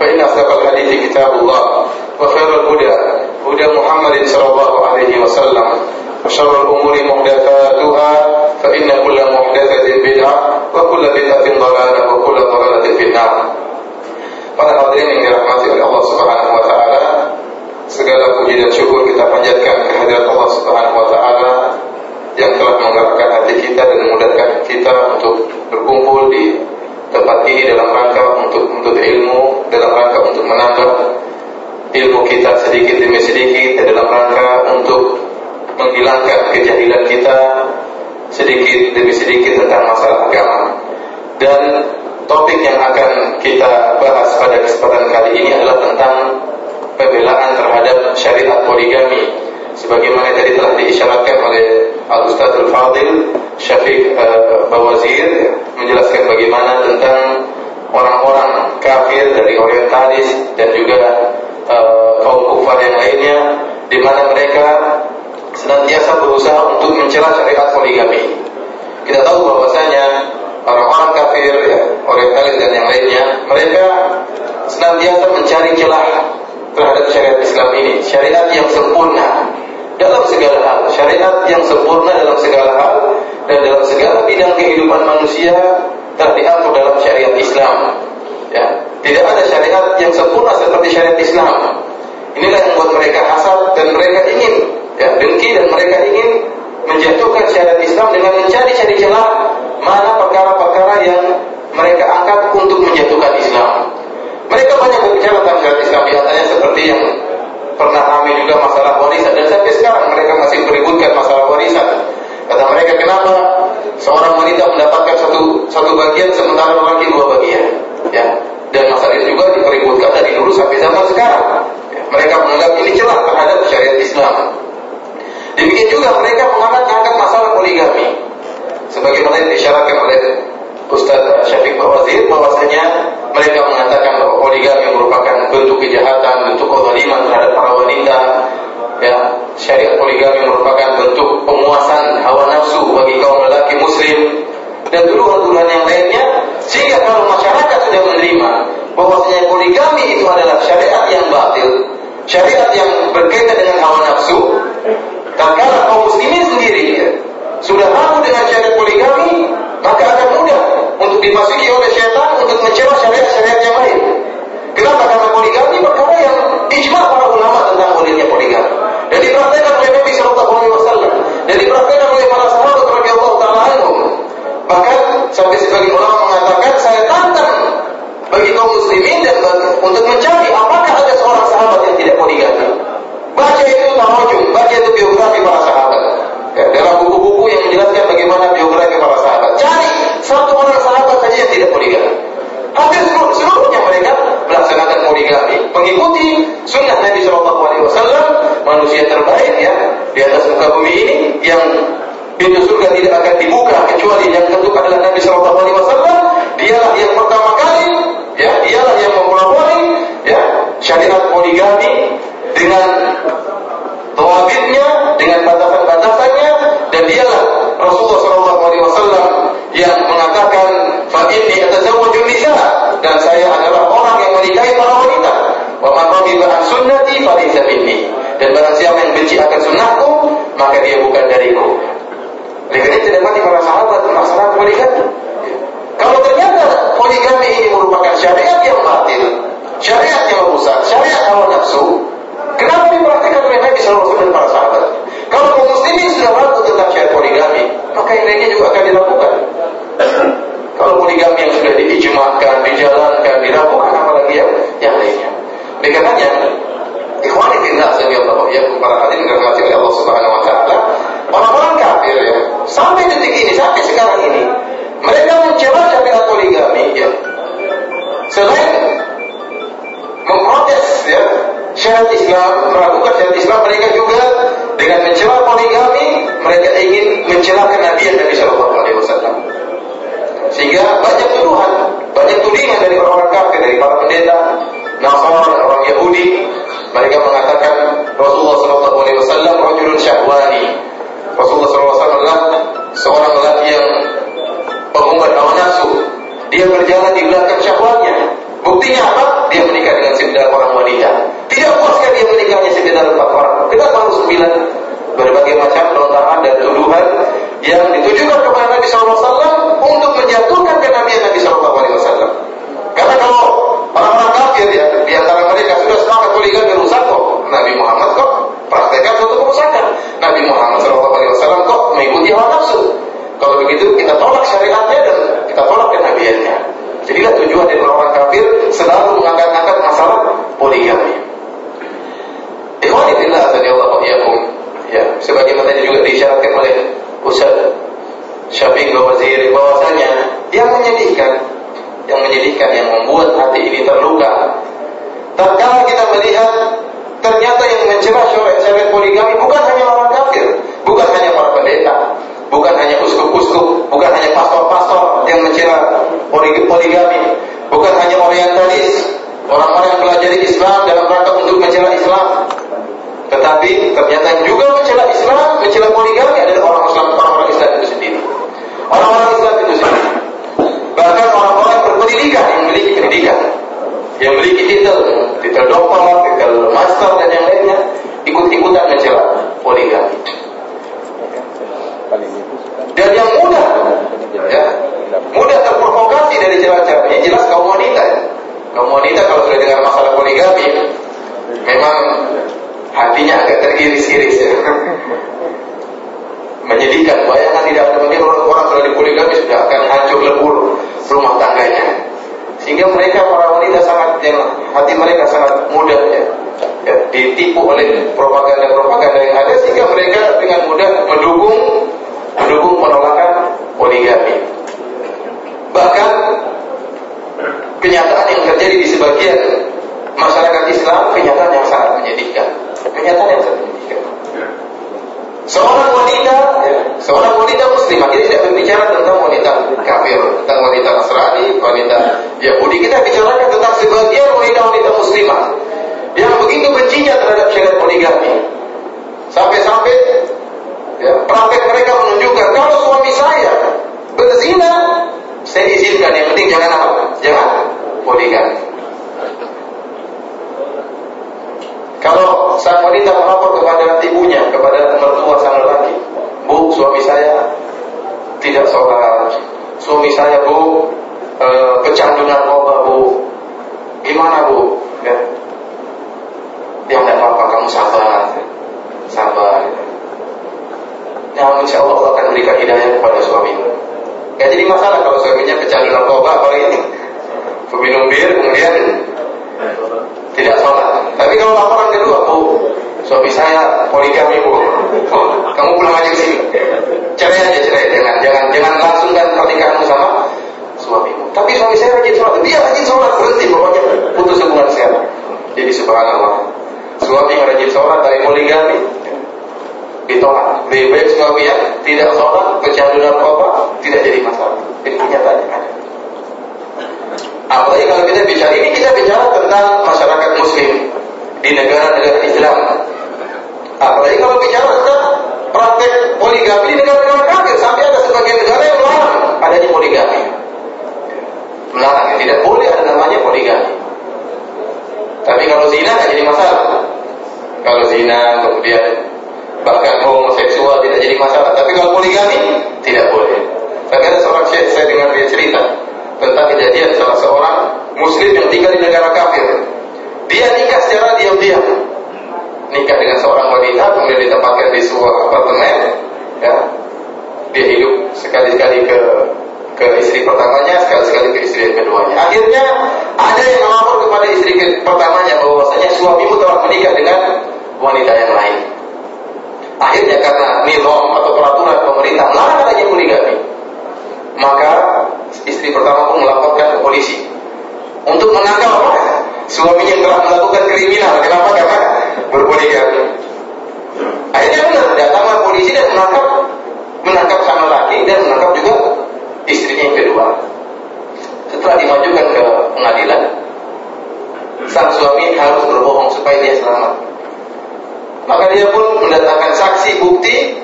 فإن أصدق الحديث كتاب الله وخير الهدى هدى محمد صلى الله عليه وسلم وشر الأمور محدثاتها فإن كل محدثة بدعة وكل بدعة ضلالة وكل ضلالة في النار Para hadirin yang dirahmati oleh Allah Subhanahu wa taala, segala puji dan syukur kita panjatkan kehadirat Allah Subhanahu wa taala yang telah menggerakkan hati kita dan memudahkan kita untuk berkumpul di tempat ini dalam rangka untuk menuntut ilmu, dalam rangka untuk menambah ilmu kita sedikit demi sedikit dan dalam rangka untuk menghilangkan kejahilan kita sedikit demi sedikit tentang masalah agama. Dan topik yang akan kita bahas pada kesempatan kali ini adalah tentang pembelaan terhadap syariat poligami sebagaimana tadi telah diisyaratkan oleh Al Ustadzul Fadil Syafiq uh, Bawazir menjelaskan bagaimana tentang orang-orang kafir dari orientalis dan juga uh, kaum kufar yang lainnya di mana mereka senantiasa berusaha untuk mencela syariat poligami. Kita tahu bahwasanya orang-orang kafir ya, orientalis dan yang lainnya mereka senantiasa mencari celah terhadap syariat Islam ini, syariat yang sempurna dalam segala hal, syariat yang sempurna dalam segala hal dan dalam segala bidang kehidupan manusia telah diatur dalam syariat Islam. Ya, tidak ada syariat yang sempurna seperti syariat Islam. Inilah yang membuat mereka hasad dan mereka ingin ya, dengki dan mereka ingin menjatuhkan syariat Islam dengan mencari-cari celah mana perkara-perkara yang mereka angkat untuk menjatuhkan Islam. Mereka banyak berbicara tentang syariat Islam di antaranya seperti yang pernah kami juga masalah warisan dan sampai sekarang mereka masih beributkan masalah warisan. Kata mereka kenapa seorang wanita mendapatkan satu satu bagian sementara lelaki dua bagian, ya. Dan masalah ini juga dipeributkan dari dulu sampai zaman sekarang. Ya. Mereka menganggap ini celah terhadap syariat Islam. Demikian juga mereka mengangkat masalah poligami. Sebagaimana yang disyaratkan oleh Ustaz Syafiq Bawazir bahwasanya mereka mengatakan bahwa poligami merupakan bentuk kejahatan, bentuk kezaliman terhadap para wanita. Ya, syariat poligami merupakan bentuk pemuasan hawa nafsu bagi kaum lelaki muslim dan tuduhan-tuduhan yang lainnya sehingga kalau masyarakat sudah menerima bahwasanya poligami itu adalah syariat yang batil, syariat yang berkaitan dengan hawa nafsu, tatkala kaum muslimin sendiri ya, sudah mampu dengan syariat poligami, maka akan mudah untuk dimasuki oleh syaitan untuk mencela syariat-syariat yang lain. Kenapa? Karena poligami perkara yang ijma para ulama tentang bolehnya poligami. Dan dipraktikkan oleh Nabi Shallallahu Alaihi Wasallam dan dipraktikkan oleh para sahabat radhiyallahu taala anhum. Bahkan sampai sebagian ulama mengatakan saya tantang bagi kaum muslimin dan untuk mencari apakah ada seorang sahabat yang tidak poligami. Baca itu tarajum, baca itu biografi para sahabat. Ya, dalam buku-buku yang menjelaskan bagaimana biografi para sahabat. Hampir seluruh, seluruhnya mereka melaksanakan poligami, mengikuti sunnah Nabi Shallallahu Alaihi Wasallam, manusia terbaik ya di atas muka bumi ini yang pintu surga tidak akan dibuka kecuali yang ketuk adalah Nabi Shallallahu Alaihi Wasallam. Dialah yang pertama kali, ya, dialah yang memulai ya syariat poligami dengan tawabitnya, dengan batasan-batasannya, dan dialah Rasulullah Shallallahu Alaihi Wasallam yang menikahi para wanita. Wa man raghiba an sunnati falaysa minni. Dan barang siapa yang benci akan sunnahku, maka dia bukan dariku. Master dan yang lainnya ikut-ikutan mencela poligami dan yang mudah ya, mudah terprovokasi dari cara-cara ini jelas kaum wanita. Ya. kaum wanita kalau sudah dengar masalah poligami memang hatinya agak teriris-iris ya. Menyedihkan bayangan tidak mungkin orang, orang sudah dipoligami sudah akan hancur lebur rumah tangganya. Sehingga mereka para wanita sangat yang hati mereka sangat mudah ya, ya ditipu oleh propaganda-propaganda yang ada sehingga mereka dengan mudah mendukung mendukung penolakan poligami bahkan kenyataan yang terjadi di sebagian masyarakat Islam kenyataan yang sangat menyedihkan. Kenyataan yang sangat menyedihkan. Seorang wanita, ya, seorang wanita muslimah, kita tidak berbicara tentang wanita kafir, tentang wanita Nasrani, wanita Yahudi. Kita bicarakan tentang sebagian wanita-wanita muslimah yang begitu bencinya terhadap syariat poligami. Sampai-sampai ya, praktek mereka menunjukkan kalau suami saya berzina, saya izinkan. Yang penting jangan apa? Jangan poligami. Kalau sang wanita melapor kepada ibunya, kepada mertua sang lelaki, Bu, suami saya tidak sholat, suami saya Bu e, pecandu narkoba Bu, gimana Bu? Ya, ya tidak apa-apa, kamu sabar, sabar. Ya, insya Allah Allah akan berikan hidayah kepada suamimu. Gak jadi masalah kalau suaminya pecandu narkoba, apalagi ini minum bir, kemudian tidak sholat. Tapi kalau laporan kedua, bu, suami saya poligami bu, oh, kamu pulang aja ke sini, cerai aja cerai, jangan jangan jangan langsung kan pernikahanmu sama suamimu. Tapi suami saya rajin sholat, dia rajin sholat berhenti pokoknya putus hubungan sekarang. Jadi subhanallah, suami rajin sholat dari poligami ditolak. Lebih baik suami yang tidak sholat, pecandu narkoba, tidak jadi masalah. Ini kenyataannya Apalagi kalau kita bicara ini kita bicara tentang masyarakat muslim di negara-negara Islam. Apalagi kalau bicara tentang praktek poligami di negara-negara kafir sampai ada sebagian negara yang melarang adanya poligami. Melarang ya, tidak boleh ada namanya poligami. Tapi kalau zina tidak jadi masalah. Kalau zina kemudian bahkan homoseksual tidak jadi masalah. Tapi kalau poligami tidak boleh. Ada seorang syekh saya dengar dia cerita tentang kejadian salah seorang muslim yang tinggal di negara kafir. Dia nikah secara diam-diam. Nikah dengan seorang wanita, kemudian ditempatkan di sebuah apartemen. Ya. Dia hidup sekali-sekali ke ke istri pertamanya, sekali-sekali ke istri yang keduanya. Akhirnya ada yang melapor kepada istri pertamanya bahwa suamimu telah menikah dengan wanita yang lain. Akhirnya karena nilom atau peraturan pemerintah melarang adanya poligami, maka istri pertama pun melaporkan ke polisi untuk menangkap? Suaminya yang telah melakukan kriminal. Kenapa? Karena berpoligami. Akhirnya benar datanglah polisi dan menangkap menangkap sang laki dan menangkap juga istrinya yang kedua. Setelah dimajukan ke pengadilan, sang suami harus berbohong supaya dia selamat. Maka dia pun mendatangkan saksi bukti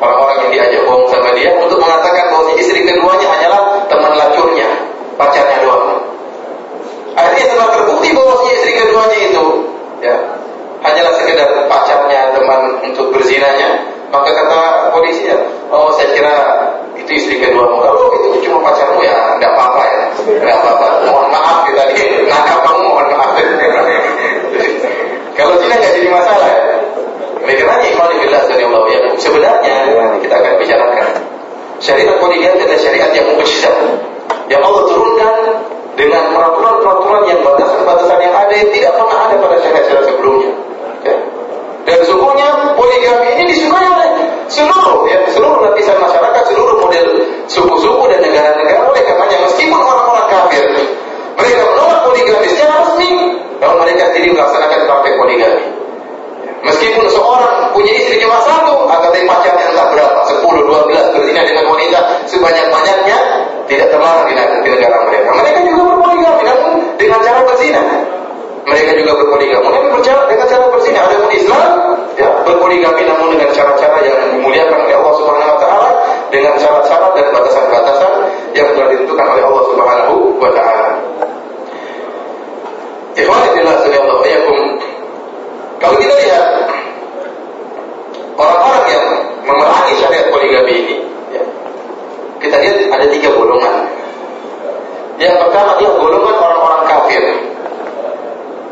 orang-orang yang diajak bohong sama dia untuk mengatakan bahwa istri keduanya hanyalah teman lacurnya, pacarnya doang. Akhirnya setelah terbukti bahwa istri keduanya itu ya hanyalah sekedar pacarnya, teman untuk berzinanya, maka kata polisi ya, oh saya kira itu istri kedua Kalau itu cuma pacarmu ya, tidak apa-apa ya, tidak apa-apa. Mohon maaf kita ini nakal kamu mohon maaf. Kalau zina nggak jadi masalah ya. Karena ikhwan billah Allah ya. Sebenarnya kita akan bicarakan syariat poligami adalah syariat yang mukjizat yang Allah turunkan dengan peraturan-peraturan yang batasan-batasan yang ada yang tidak pernah ada pada syariat-syariat sebelumnya. Ya. Dan sesungguhnya poligami ini disukai oleh seluruh ya, seluruh lapisan masyarakat, seluruh model suku-suku dan negara-negara oleh karenanya meskipun orang-orang kafir mereka menolak poligami secara resmi, kalau mereka sendiri melaksanakan praktek poligami. Meskipun seorang punya istri cuma satu, akan tapi pacarnya entah berapa, 10, 12 berzina dengan wanita sebanyak-banyaknya tidak terlarang di, negara mereka. Mereka juga berpoligami namun dengan cara berzina. Mereka juga berpoligami namun bercara dengan cara berzina. Ada pun Islam ya, berpoligami namun dengan cara-cara yang dimuliakan oleh Allah Subhanahu wa taala dengan cara-cara dan batasan-batasan yang telah ditentukan oleh Allah Subhanahu wa taala. Ikhwan fillah sallallahu kalau kita lihat orang-orang yang memerangi syariat poligami ini, ya, kita lihat ada tiga golongan. Yang pertama dia golongan orang-orang kafir.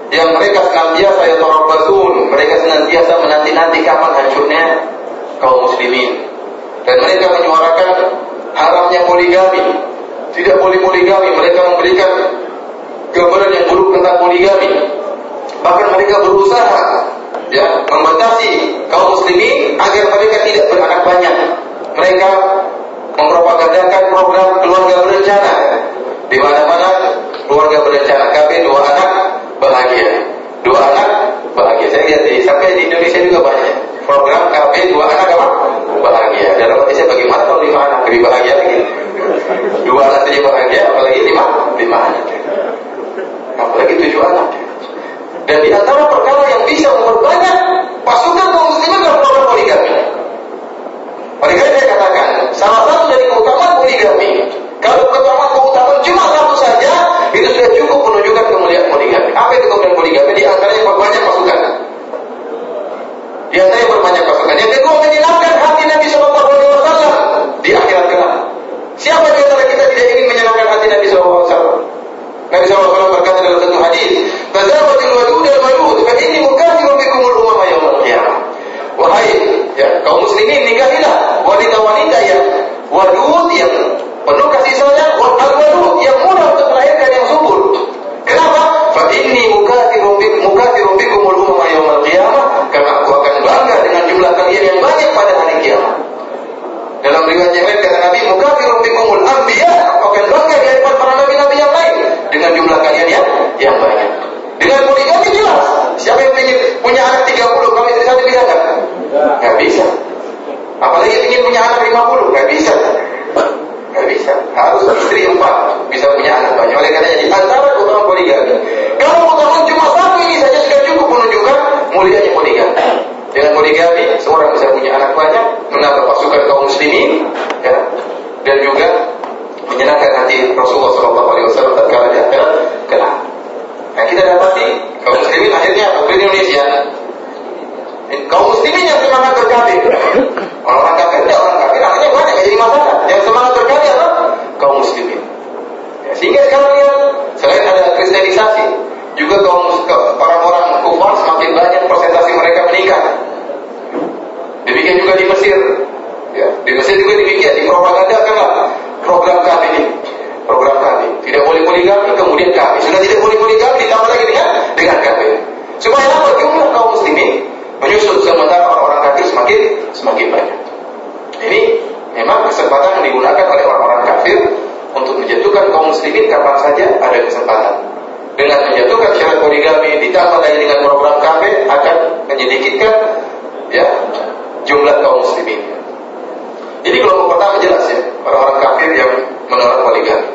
Yang mereka senantiasa ya tarabbasun, mereka senantiasa menanti-nanti kapan hancurnya kaum muslimin. Dan mereka menyuarakan haramnya poligami. Tidak boleh poligami, mereka memberikan gambaran yang buruk tentang poligami bahkan mereka berusaha ya membatasi kaum muslimin agar mereka tidak beranak banyak. Mereka mempropagandakan program keluarga berencana. Di mana-mana keluarga berencana. KB dua anak bahagia. Dua anak bahagia. Saya lihat di sampai di Indonesia juga banyak program KB dua anak apa? Bahagia. Dalam saya bagaimana kalau lima anak lebih bahagia lagi. Dua anak saja bahagia apalagi lima? Lima anak. Apalagi tujuh anak dan di antara perkara yang bisa memperbanyak pasukan kaum muslimin program poligami. Poligami saya katakan, salah satu dari keutamaan poligami, kalau keutamaan keutamaan cuma satu saja, itu sudah cukup menunjukkan kemuliaan poligami. Apa itu kemuliaan poligami? Di antaranya perbanyak pasukan. Di antaranya perbanyak pasukan. Yang kedua, menyenangkan hati Nabi Shallallahu Alaihi Wasallam di akhirat kelak. Siapa di antara kita tidak ingin menyenangkan hati Nabi Shallallahu Alaihi Wasallam? Nabi SAW berkata dalam satu hadis, "Tazawadil wadud al-walud, fa inni mukathiru bikum al-umama yaumil qiyamah." Wahai ya, kaum muslimin nikahilah wanita-wanita yang wadud yang penuh kasih sayang, al-walud yang mudah untuk melahirkan yang subur. Kenapa? Fa inni mukathiru bikum mukathiru bikum al-umama yaumil qiyamah, karena aku akan bangga dengan jumlah kalian yang banyak pada hari kiamat. Dalam riwayat yang lain kata Nabi, mukathiru bikumul anbiya, akan bangga di hadapan para nabi-nabi yang lain dengan jumlah kalian yang yang banyak. Dengan poligami jelas. Siapa yang ingin punya anak 30 kalau istri satu bisa enggak? Enggak bisa. Apalagi ingin punya anak 50, enggak bisa. Enggak bisa. Harus istri empat bisa punya anak banyak. Oleh karena di antara keutamaan poligami. Kalau keutamaan cuma satu ini saja sudah cukup menunjukkan mulianya poligami. Dengan poligami seorang bisa punya anak banyak, menambah pasukan kaum muslimin, ya, dan juga menyenangkan hati Rasulullah Shallallahu Alaihi Wasallam tatkala di akhirat kelak. Nah kita dapati kaum muslimin akhirnya di Indonesia. Kaum muslimin yang semangat berkafir orang-orang kafir tidak orang kafir. Akhirnya banyak jadi masalah. Yang semangat berkafir adalah kaum muslimin. Ya, sehingga sekarang lihat selain ada kristenisasi juga kaum orang-orang kufar semakin banyak persentase mereka meningkat. Demikian juga di Mesir. Ya, di Mesir juga demikian dipropagandakanlah program kami ini. Program kami. Tidak boleh poligami kemudian kami. Sudah tidak boleh poligami ditambah lagi dengan dengan kami. Supaya apa? Jumlah kaum muslimin menyusul sementara orang-orang kafir semakin semakin banyak. Ini memang kesempatan yang digunakan oleh orang-orang kafir untuk menjatuhkan kaum muslimin kapan saja ada kesempatan. Dengan menjatuhkan syarat poligami ditambah lagi dengan program kami akan menyedikitkan ya jumlah kaum muslimin. Jadi kelompok pertama jelas ya, orang-orang kafir yang menolak poligami.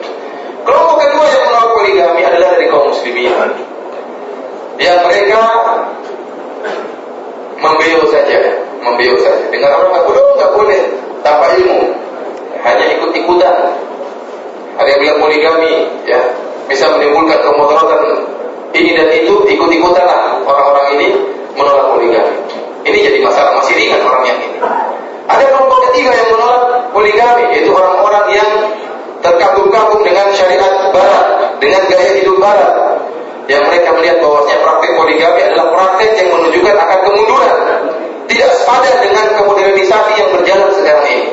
Kelompok kedua yang menolak poligami adalah dari kaum muslimin. Yang mereka membeo saja, membeo saja. Dengan orang nggak boleh, nggak boleh tanpa ilmu, hanya ikut-ikutan. Ada yang bilang poligami, ya bisa menimbulkan kemudaratan ini dan itu ikut-ikutan lah orang-orang ini menolak poligami. Ini jadi masalah masih ringan orang yang ini. Ada kelompok ketiga yang menolak poligami, yaitu orang-orang yang terkagum-kagum dengan syariat barat, dengan gaya hidup barat. Yang mereka melihat bahwasanya praktek poligami adalah praktek yang menunjukkan akan kemunduran. Tidak sepadan dengan kemodernisasi yang berjalan sekarang ini.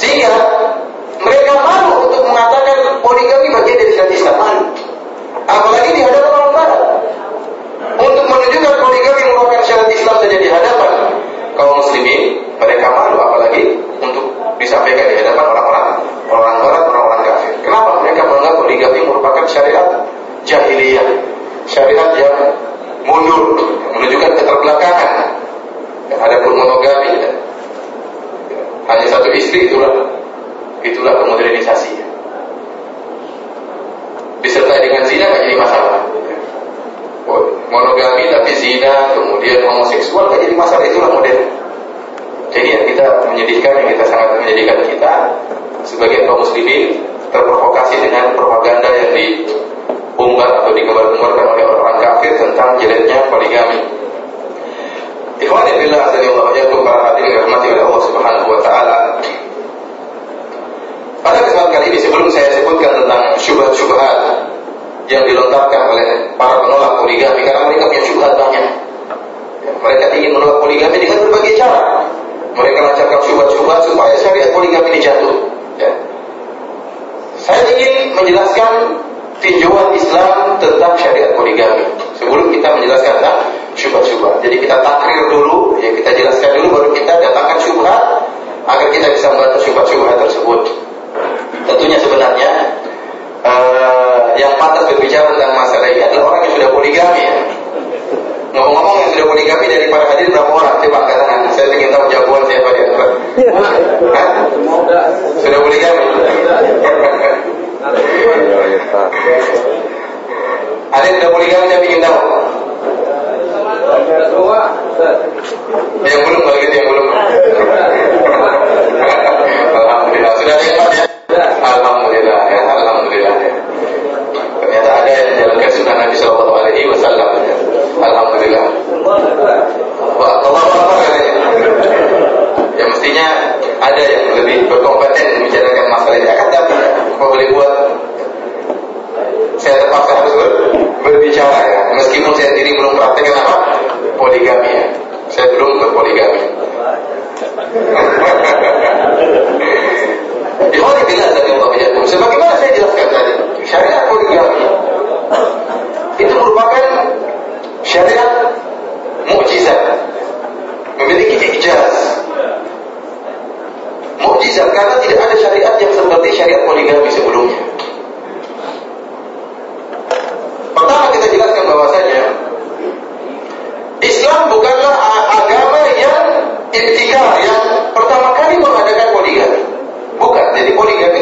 Sehingga mereka malu untuk mengatakan poligami bagian dari syariat Islam. Apalagi di hadapan orang barat. Untuk menunjukkan poligami merupakan syariat Islam saja di hadapan kaum muslimin, mereka malu apalagi untuk disampaikan di hadapan orang-orang orang barat, orang-orang kafir. Kenapa? Mereka menganggap poligami merupakan syariat jahiliyah, syariat yang mundur, menunjukkan keterbelakangan. Adapun monogami, hanya satu istri itulah itulah kemodernisasi disertai dengan zina nggak jadi masalah. Monogami tapi zina, kemudian homoseksual nggak jadi masalah itulah modern. Jadi yang kita menyedihkan, yang kita sangat menyedihkan kita sebagai kaum muslimin terprovokasi dengan propaganda yang diumbar atau digembar-gembarkan oleh orang kafir tentang jeleknya poligami. Ikhwan fillah azza wa para hadirin dirahmati oleh Allah Subhanahu wa taala. Pada kesempatan kali ini sebelum saya sebutkan tentang syubhat-syubhat yang dilontarkan oleh para penolak poligami karena mereka punya syubhat banyak. Ya, mereka ingin menolak poligami dengan berbagai cara. Mereka lancarkan syubhat-syubhat supaya syariat poligami ini jatuh. Ya. Saya ingin menjelaskan tinjauan Islam tentang syariat poligami. Sebelum kita menjelaskan tentang syubhat-syubhat. Jadi kita takrir dulu, ya kita jelaskan dulu baru kita datangkan syubhat agar kita bisa membantu syubhat-syubhat tersebut. Tentunya sebenarnya uh, yang pantas berbicara tentang masalah ini adalah orang yang sudah poligami ya. Ngomong-ngomong yang sudah poligami dari para hadirin berapa orang? Coba angkat. Saya ingin tahu jawaban siapa antara. Sudah poligami? Ada yang sudah poligami saya ingin tahu. Yang belum kalau gitu yang belum. Alhamdulillah sudah ada yang ya. Alhamdulillah ya, alhamdulillah ya. Ternyata ada yang menjalankan sunnah Nabi Shallallahu Alaihi Wasallam. Ya. Alhamdulillah. Ya mestinya ada yang lebih berkompeten membicarakan masalah. Akan tapi apa boleh buat? Saya terpaksa harus berbicara ya. Meskipun saya sendiri belum praktekkan apa poligami ya. Saya belum berpoligami. Ikhwan bilang dari Allah yakum. Sebagaimana saya jelaskan tadi, syariat poligami itu merupakan syariat mukjizat, memiliki ijaz. Mukjizat karena tidak ada syariat yang seperti syariat poligami sebelumnya. Pertama kita jelaskan bahwasanya Islam bukanlah agama yang ibtikar yang pertama kali mengadakan poligami. Bukan, jadi poligami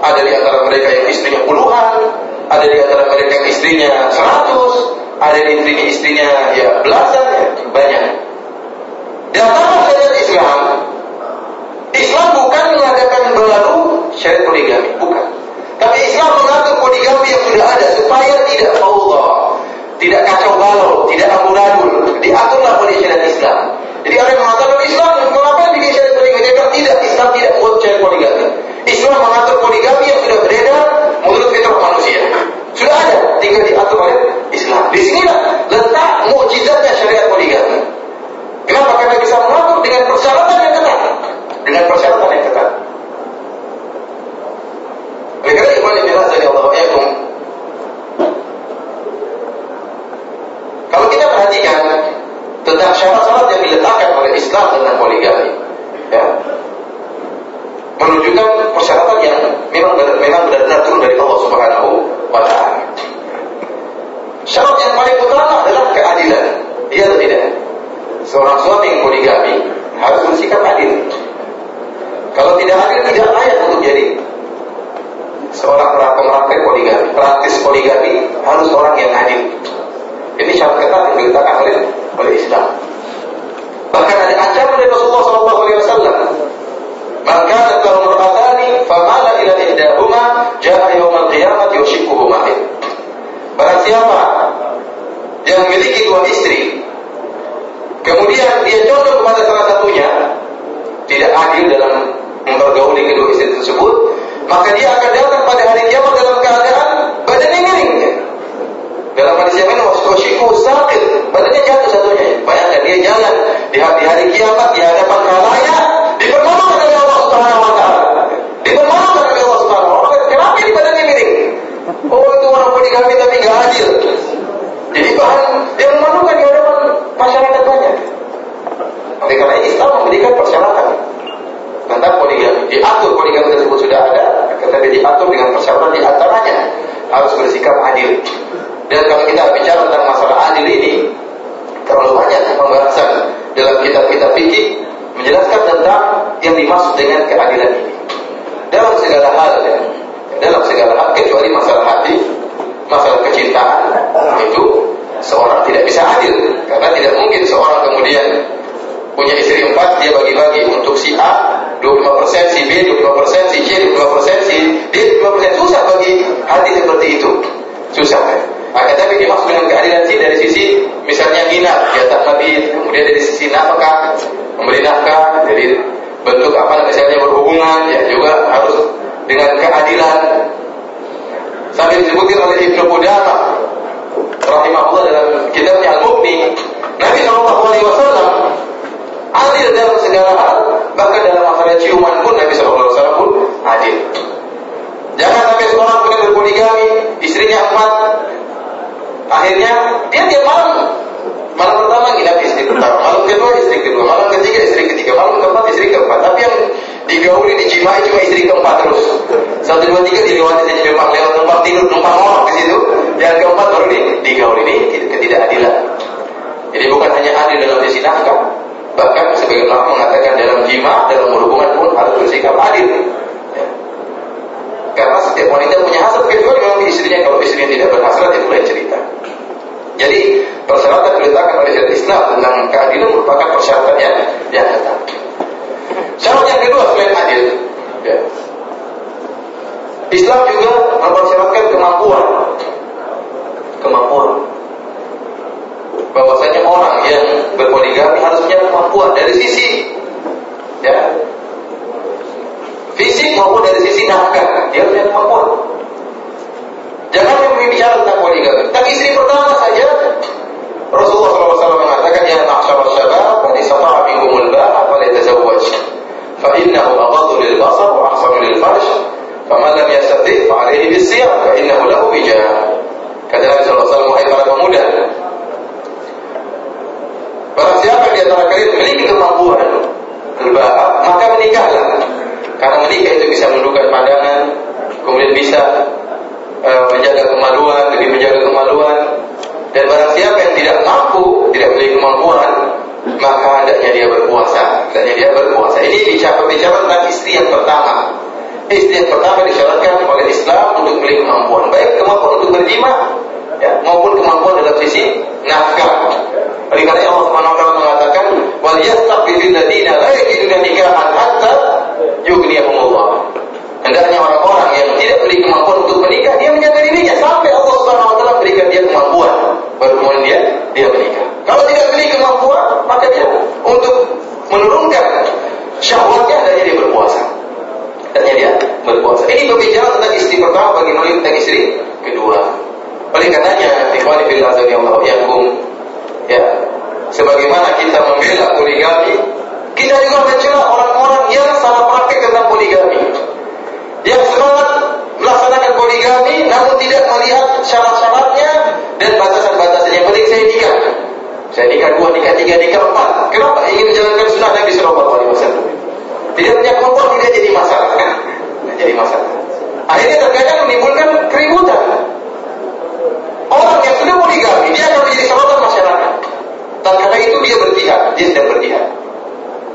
Ada di antara mereka yang istrinya puluhan, ada di antara mereka yang istrinya seratus, ada di istrinya istrinya ya belasan, ya, banyak. Datanglah syariat Islam. Islam bukan mengadakan baru syariat poligami, bukan. Tapi Islam mengatur poligami yang sudah ada supaya tidak Allah, tidak kacau balau, tidak amburadul. Diaturlah oleh syariat Islam. Jadi orang yang mengatakan Islam, kenapa bikin syariat poligami? Dia tidak, Islam tidak membuat syariat poligami. Islam mengatur poligami yang sudah beredar menurut fitrah manusia. Sudah ada, tinggal diatur oleh Islam. Di sinilah letak mukjizatnya syariat poligami. Kenapa? Karena bisa mengatur dengan persyaratan yang ketat. Dengan persyaratan yang ketat. Oleh karena iman yang jelas dari Allah Yakum. Kalau kita perhatikan tentang syarat-syarat yang diletakkan oleh Islam tentang poligami, ya, menunjukkan persyaratan yang memang memang benar-benar turun dari Allah Subhanahu wa taala. Syarat yang paling utama adalah keadilan. Iya atau tidak? Seorang suami yang poligami harus bersikap adil. Kalau tidak adil tidak layak untuk jadi seorang peraktek poligami. Praktis poligami harus orang yang adil. Ini syarat ketat yang diletakkan oleh oleh Islam. Bahkan ada ancaman dari Rasulullah SAW. Maka kalau merbatani, famala ila ihdahuma jaa yaumal qiyamati yushikuhu ma'in. Barang siapa yang memiliki dua istri, kemudian dia condong kepada salah satunya, tidak adil dalam mempergauli kedua istri tersebut, maka dia akan datang pada hari kiamat dalam keadaan badannya miring. Dalam hadis yang lain wasyiku sakit, badannya jatuh satunya. Bayangkan dia jalan di hari, hari kiamat di hadapan khalayak dipermalukan oleh Allah Subhanahu wa taala. Dipermalukan oleh Allah Subhanahu wa taala. Kenapa ini badannya miring? Oh poligami tapi nggak adil. Jadi bahan yang memalukan di hadapan masyarakat banyak. Oleh karena Islam memberikan persyaratan tentang poligami. Diatur poligami tersebut sudah ada, tetapi diatur dengan persyaratan di antaranya harus bersikap adil. Dan kalau kita bicara tentang masalah adil ini, terlalu banyak pembahasan dalam kitab-kitab fikih menjelaskan tentang yang dimaksud dengan keadilan ini. Dalam segala hal, ya, dalam segala hal kecuali masalah hati, masalah kecintaan, itu seorang tidak bisa adil. Karena tidak mungkin seorang kemudian punya istri empat dia bagi-bagi untuk si A 25%, si B 25%, si C 25%, si D 25% susah bagi hati seperti itu. Susah. Kan? Akan tapi dimaksud dengan keadilan sih dari sisi misalnya gina ya tak nabi kemudian dari sisi nafkah memberi nafkah dari bentuk apa misalnya berhubungan ya juga harus dengan keadilan sampai disebutkan oleh Ibnu Qudamah rahimahullah dalam kitabnya Al-Mughni Nabi Shallallahu alaihi wasallam adil dalam segala hal bahkan dalam masalah ciuman pun Nabi Shallallahu alaihi wasallam pun adil. Jangan sampai seorang punya berpoligami istrinya empat akhirnya dia tiap malam. Malam pertama nginap istri pertama malam kedua istri kedua malam ketiga istri ketiga malam keempat istri keempat. Tapi yang digauli dijimai cuma istri keempat terus. Satu dua tiga dilewati saja memang lewat tempat tidur numpang orang di situ. Yang keempat baru di, digauli ini ketidakadilan. Jadi bukan hanya adil dalam sisi nafkah bahkan sebagian ulama mengatakan dalam jima dalam hubungan pun harus bersikap adil. Karena setiap wanita punya hasrat kecuali memang istrinya kalau istrinya tidak berhasrat itu lain cerita. Jadi persyaratan diletakkan oleh syariat Islam tentang keadilan merupakan persyaratan yang yang ketat. Syarat yang kedua selain adil, ya. Islam juga mempersyaratkan kemampuan. Kemampuan. Bahwasanya orang yang berpoligami harus punya kemampuan dari sisi ya fisik maupun dari sisi nafkah dia punya kemampuan. Jangan berbicara tentang poligami. Tapi istri pertama saja Rasulullah SAW mengatakan ya ma'syar syabab man istata'a minkumul ba'a falyatazawwaj fa innahu aghaddu lil basar wa ahsanu lil farj faman lam yastati' fa alayhi bis siyam fa innahu lahu bijah kata Nabi wasallam wahai para pemuda Barang siapa di antara kalian memiliki kemampuan berbahak, maka menikahlah. Karena menikah itu bisa menundukkan pandangan, kemudian bisa uh, menjaga kemaluan, lebih menjaga kemaluan. Dan barang siapa yang tidak mampu, tidak memiliki kemampuan, maka hendaknya dia berpuasa. Hendaknya dia berpuasa. Ini tentang istri yang pertama. Istri yang pertama disyaratkan oleh Islam untuk memiliki kemampuan, baik kemampuan untuk berjima, ya, maupun kemampuan dalam sisi nafkah. Oleh karena Allah taala mengatakan, "Wal yastaqbil ladina la yajiduna nikahan hatta yughniyahumullah." Hendaknya orang-orang yang tidak memiliki kemampuan untuk menikah, dia menjaga dirinya sampai Allah Subhanahu wa taala berikan dia kemampuan, baru kemudian dia dia menikah. Kalau tidak memiliki kemampuan, maka dia untuk menurunkan syahwatnya hendaknya dia berpuasa. Hendaknya dia berpuasa. Ini berbicara tentang istri pertama bagi tentang istri kedua. Oleh karenanya, ikhwani Allah yakum ya, sebagaimana kita membela poligami, kita juga mencela orang-orang yang salah praktek tentang poligami. Yang semangat melaksanakan poligami namun tidak melihat syarat-syaratnya dan batasan-batasannya. Yang penting saya nikah. Saya nikah dua, nikah tiga, nikah empat. Kenapa? Ingin menjalankan sunnah Nabi Sallallahu Alaihi Wasallam. Tidak punya kemampuan tidak jadi masalah. Tidak jadi masalah. Akhirnya terkadang menimbulkan keributan. Orang yang sudah poligami, dia akan menjadi sorotan masyarakat. Dan karena itu dia berpihak, dia sedang berpihak.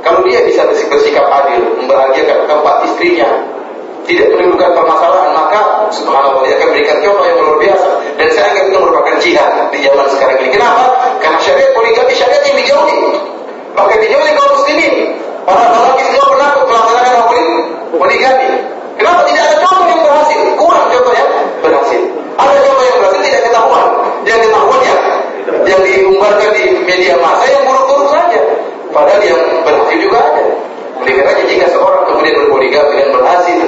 Kalau dia bisa bersikap adil, membahagiakan keempat istrinya, tidak menimbulkan permasalahan, maka subhanallah dia akan berikan contoh yang luar biasa. Dan saya anggap itu merupakan jihad di zaman sekarang ini. Kenapa? Karena syariat poligami syariat yang dijauhi. Maka dijauhi kaum muslimin. Para lelaki semua pernah melaksanakan poligami. Kenapa tidak ada contoh yang berhasil? Kurang contoh yang berhasil. Ada contoh yang berhasil tidak ketahuan. Yang ketahuan yang yang diumbarkan di media massa yang buruk-buruk saja. Padahal yang berhasil juga ada. Oleh karena jika seorang kemudian berpoligami dan berhasil,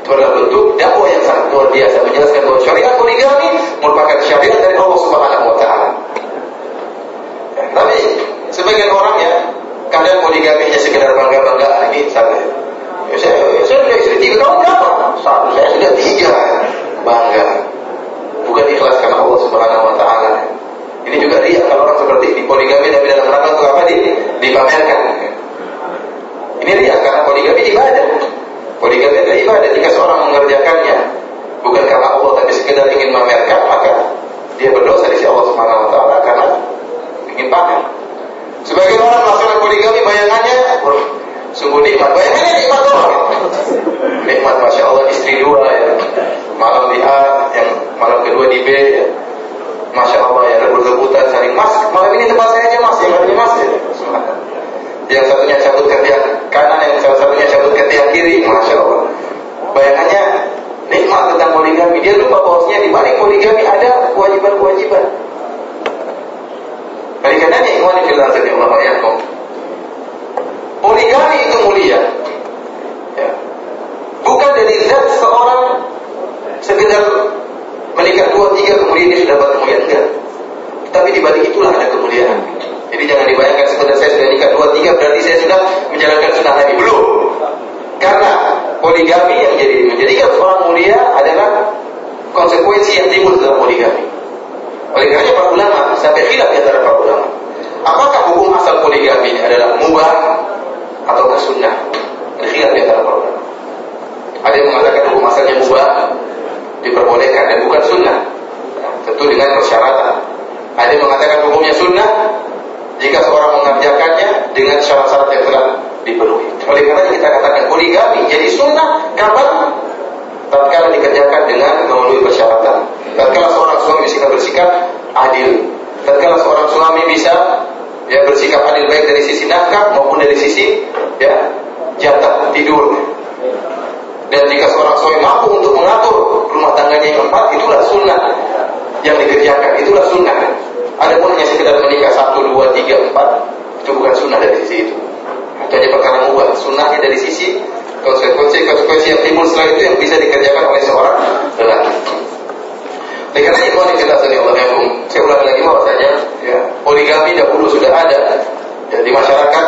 itu adalah bentuk dakwah yang sangat luar biasa menjelaskan bahwa syariat poligami merupakan syariat dari Allah Subhanahu wa taala. Ya, tapi sebagian orang ya kadang poligami hanya sekedar bangga-banggaan ini saya. Ya, saya, saya sudah istri tiga, kamu berapa? Satu, saya sudah tiga. Bangga. Bukan ikhlas karena Allah Subhanahu wa taala. Ini juga riak kalau orang seperti ini poligami tapi dalam rangka untuk apa? Di, dipamerkan. Ini riak karena poligami ibadah. Poligami adalah ibadah. Jika seorang mengerjakannya bukan karena Allah tapi sekedar ingin memamerkan, maka dia berdosa di sisi Allah Subhanahu wa taala karena ingin pamer. Sebagian orang melakukan poligami bayangannya, wah, sungguh nikmat. Bayangannya nikmat doang. Nikmat Masya Allah istri dua ya. Malam di A, yang malam kedua di B ya. Masya Allah mas. Malam ini tempat saya aja mas, yang lainnya mas ya. Yang satunya cabut ke tiang kanan, yang satunya cabut ke tiang kiri. Masya Allah. Bayangannya nikmat tentang poligami. Dia lupa bahwasanya di balik poligami ada kewajiban-kewajiban. Oleh karenanya ikhwan fillah Allah yakum. Poligami itu mulia. Ya. Bukan dari zat seorang sekedar menikah dua tiga kemudian dia sudah dapat kemuliaan enggak. Tapi di balik itulah ada kemuliaan. Jadi jangan dibayangkan sekedar saya sudah nikah dua tiga berarti saya sudah menjalankan sunnah Nabi belum. Karena poligami yang jadi menjadikan seorang mulia adalah konsekuensi yang timbul dalam poligami. Oleh karena para ulama sampai khilaf antara para ulama. Apakah hukum asal poligami adalah mubah atau sunnah? Khilaf antara para ulama. Ada yang mengatakan hukum asalnya mubah diperbolehkan dan bukan sunnah. Tentu dengan persyaratan. Ada yang mengatakan hukumnya sunnah jika seorang mengerjakannya dengan syarat-syarat yang telah dipenuhi. Oleh karena kita katakan poligami jadi sunnah kapan? Tatkala dikerjakan dengan memenuhi persyaratan. Tatkala seorang suami bisa bersikap adil. Tatkala seorang suami bisa ya bersikap adil baik dari sisi nafkah maupun dari sisi ya jatah tidur. Dan jika seorang suami mampu untuk mengatur rumah tangganya yang empat, itulah sunnah yang dikerjakan, itulah sunnah. Ada pun hanya sekedar menikah satu, dua, tiga, empat, itu bukan sunnah dari sisi itu. Itu hanya perkara mubah. Sunnahnya dari sisi konsekuensi-konsekuensi yang timbul setelah itu yang bisa dikerjakan oleh seorang lelaki. Oleh karena itu, kita Allah yakum. Saya ulangi lagi bahwasanya ya, poligami dahulu sudah ada ya, di masyarakat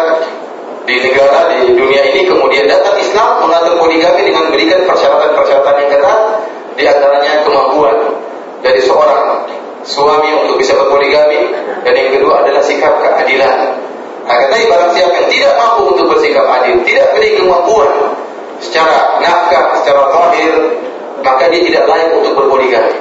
di negara di dunia ini kemudian datang Islam mengatur poligami dengan memberikan persyaratan-persyaratan yang ketat di antaranya kemampuan dari seorang suami untuk bisa berpoligami dan yang kedua adalah sikap keadilan. Akan tetapi barang siapa yang tidak mampu untuk bersikap adil, tidak memiliki kemampuan secara nafkah, secara zahir, maka dia tidak layak untuk berpoligami.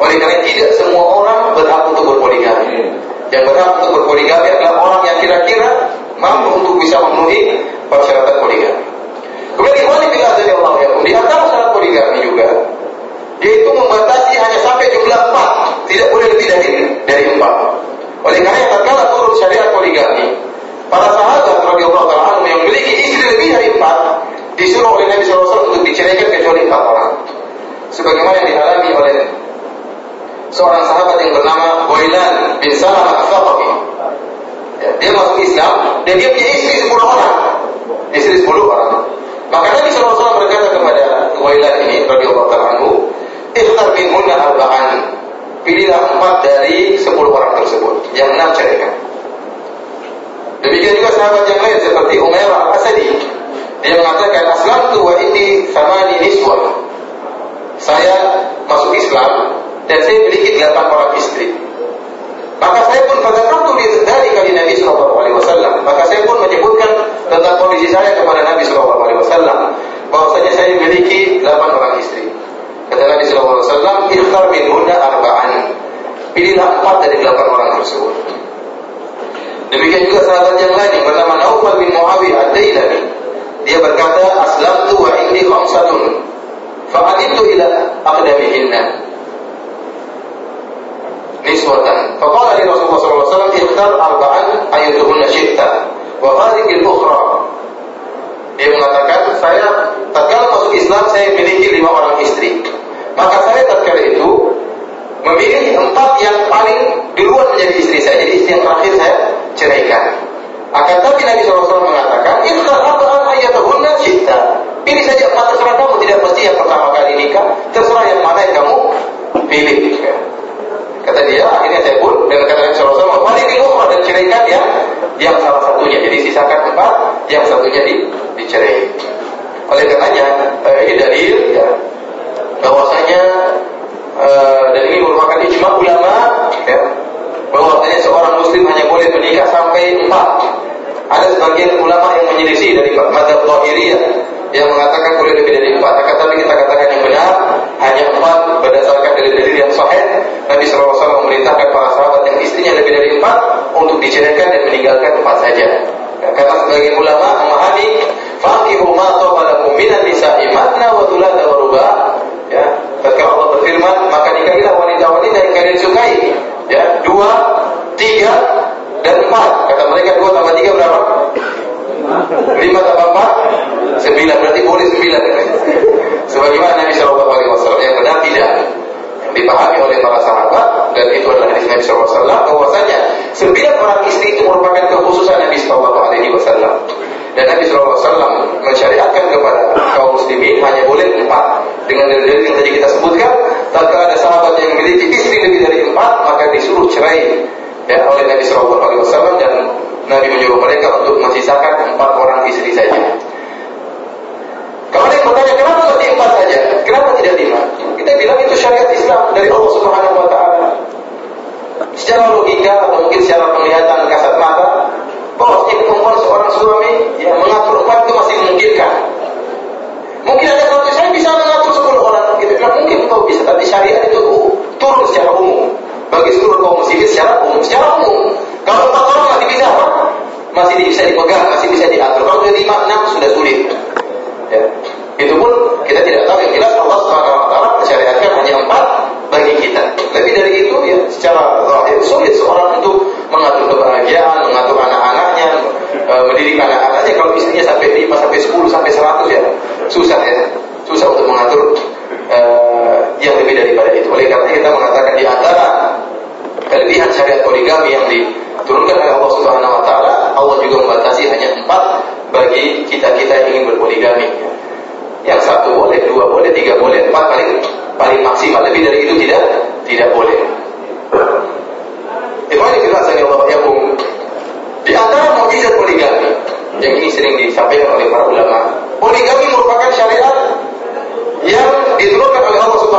Oleh karena tidak semua orang berhak untuk berpoligami. Yang berhak untuk berpoligami adalah orang yang kira-kira mampu untuk bisa memenuhi persyaratan poligami. Kemudian bila dari Allah ya, di antara syarat poligami juga yaitu membatasi hanya sampai jumlah empat, tidak boleh lebih dari dari empat. Oleh karena tatkala turun syariat poligami, para sahabat radhiyallahu taala yang memiliki istri lebih dari empat disuruh oleh Nabi SAW untuk diceraikan kecuali empat orang. Sebagaimana yang dialami oleh seorang sahabat yang bernama Boilan bin Salam al-Thaqafi Ya, dia masuk Islam dan dia punya istri 10 orang. Istri 10 orang. Maka Nabi SAW berkata kepada Wailat ini radhiyallahu taala "Ikhtar minhunna arba'an." Pilihlah empat dari 10 orang tersebut. Yang enam ceraikan. Demikian juga sahabat yang lain seperti Umairah Al-Asadi. Dia mengatakan, "Aslamtu wa ini samani niswa." Saya masuk Islam dan saya memiliki 8 orang istri. Maka saya pun pada waktu dari kali Nabi Shallallahu Alaihi Wasallam. Maka saya pun menyebutkan tentang kondisi saya kepada Nabi Shallallahu Alaihi Wasallam. Bahwasanya saya memiliki delapan orang istri. Kata Nabi Wasallam, "Ikhtar min hunda arba'an." Pilihlah empat dari delapan orang tersebut. Demikian juga sahabat yang lain yang bernama Naufal bin Muawiyah ad-Dailami. Dia berkata, "Aslamtu wa indi khamsatun." Fa'adittu ila aqdamihinna niswatan. Faqala li Rasulullah wasallam ikhtar arba'an ayyuhunna syi'ta wa hadhihi al-ukhra. Dia mengatakan, saya tatkala masuk Islam saya memiliki lima orang istri. Maka saya tatkala itu memilih empat yang paling duluan menjadi istri saya. Jadi istri yang terakhir saya ceraikan. Akan tapi Nabi SAW mengatakan, Ikhtar arba'an ayyuhunna syi'ta. Pilih saja empat terserah kamu, tidak mesti yang pertama kali nikah. Terserah yang mana yang kamu pilih. Kata dia, akhirnya saya pun dengan kata Nabi SAW, paling di ukhra dan ceraikan yang yang salah satunya. Jadi sisakan empat, yang satunya di, dicerai. Oleh karenanya, eh, ini dalil ya, bahwasanya eh, dan ini merupakan ijma ulama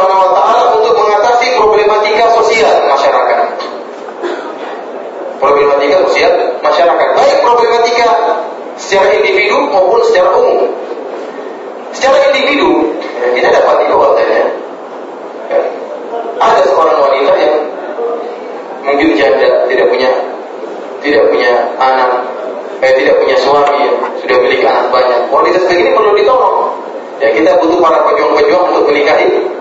Subhanahu wa taala untuk mengatasi problematika sosial masyarakat. Problematika sosial masyarakat, baik problematika secara individu maupun secara umum. Secara individu, kita dapat bahwasanya ya, ada seorang wanita yang mungkin janda tidak punya tidak punya anak, eh, tidak punya suami, ya, sudah memiliki anak banyak. Wanita seperti ini perlu ditolong. Ya kita butuh para pejuang-pejuang untuk menikahi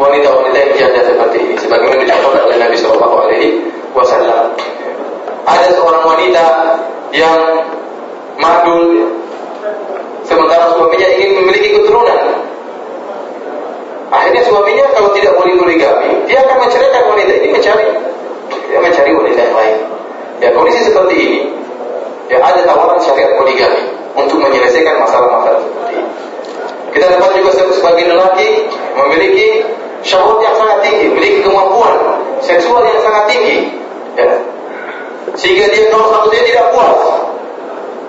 wanita-wanita yang janda seperti ini. Sebagaimana dicontohkan oleh Nabi Shallallahu Alaihi Wasallam. Ada seorang wanita yang madul, sementara suaminya ingin memiliki keturunan. Akhirnya suaminya kalau tidak boleh poligami, dia akan menceraikan wanita ini mencari dia mencari wanita yang lain. Ya kondisi seperti ini, ya ada tawaran syariat poligami untuk menyelesaikan masalah-masalah seperti ini. Kita dapat juga sebagai lelaki memiliki syahwat yang sangat tinggi, memiliki kemampuan seksual yang sangat tinggi, ya. sehingga dia kalau satu dia tidak puas,